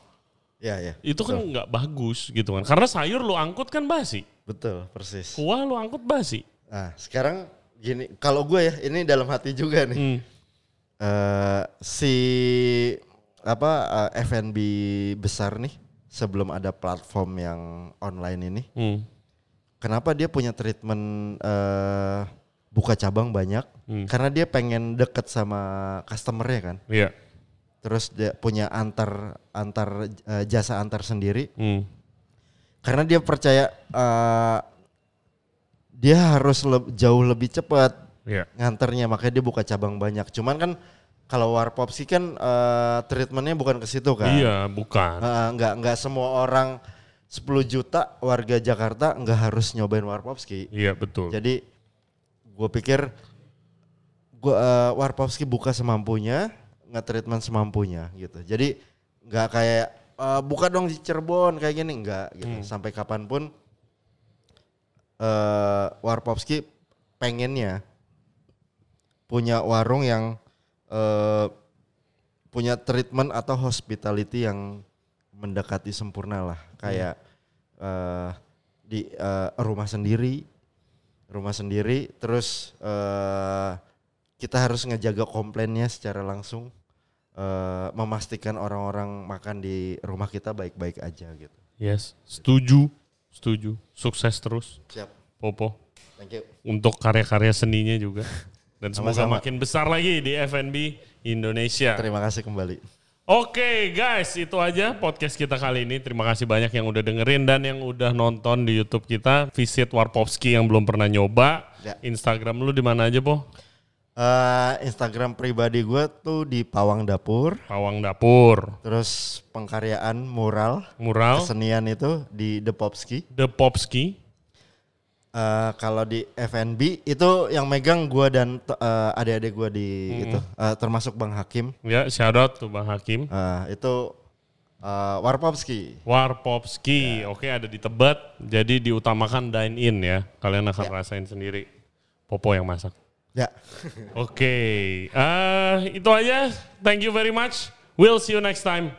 ya, ya. itu kan nggak bagus gitu kan karena sayur lu angkut kan basi Betul, persis. kuah lu angkut basi Nah, sekarang gini, kalau gue ya ini dalam hati juga nih. hmm. eh si apa eh, F&B besar nih sebelum ada platform yang online ini, Hmm. kenapa dia punya treatment eh buka cabang banyak? Hmm. Karena dia pengen deket sama customernya kan. iya Terus dia punya antar antar eh, jasa antar sendiri. hmm. Karena dia percaya eh dia harus leb- jauh lebih cepat iya nganternya makanya dia buka cabang banyak. Cuman kan kalau warpop sih kan eh, treatmentnya bukan ke situ kan. iya bukan Eh, nggak nggak semua orang 10 juta warga Jakarta nggak harus nyobain Warpopski. iya betul Jadi gue pikir gua eh, Warpopski buka semampunya, nge-treatment semampunya gitu. Jadi nggak kayak eh, buka dong di Cirebon kayak gini nggak gitu. Sampai kapan pun eh Warpopski pengennya punya warung yang eh punya treatment atau hospitality yang mendekati sempurna lah kayak eh di eh, rumah sendiri rumah sendiri terus eh kita harus ngejaga komplainnya secara langsung eh memastikan orang-orang makan di rumah kita baik-baik aja gitu yes setuju setuju sukses terus siap Popo thank you untuk karya-karya seninya juga dan semoga Sama-sama. makin besar lagi di FNB Indonesia terima kasih kembali Oke guys, itu aja podcast kita kali ini. Terima kasih banyak yang udah dengerin dan yang udah nonton di YouTube kita. Visit Warpopski yang belum pernah nyoba. Ya. Instagram lu di mana aja, Po? Eh Instagram pribadi gue tuh di Pawang Dapur Pawang Dapur, terus pengkaryaan mural Mural, kesenian itu di The Popski The Popski. Eh, kalau di FNB itu yang megang gua dan eh, adik-adik gua di itu eh, termasuk Bang Hakim Ya, shout out tuh Bang Hakim. Eh, itu eh, Warpopski Warpopski, oke ada di Tebet. Jadi diutamakan dine in ya. Kalian akan rasain sendiri. Popo yang masak. Ya Oke, eh itu aja. Thank you very much. We'll see you next time.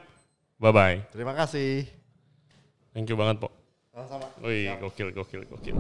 Bye bye. terima kasih Thank you banget, Po. sama-sama Wih, gokil, gokil, gokil.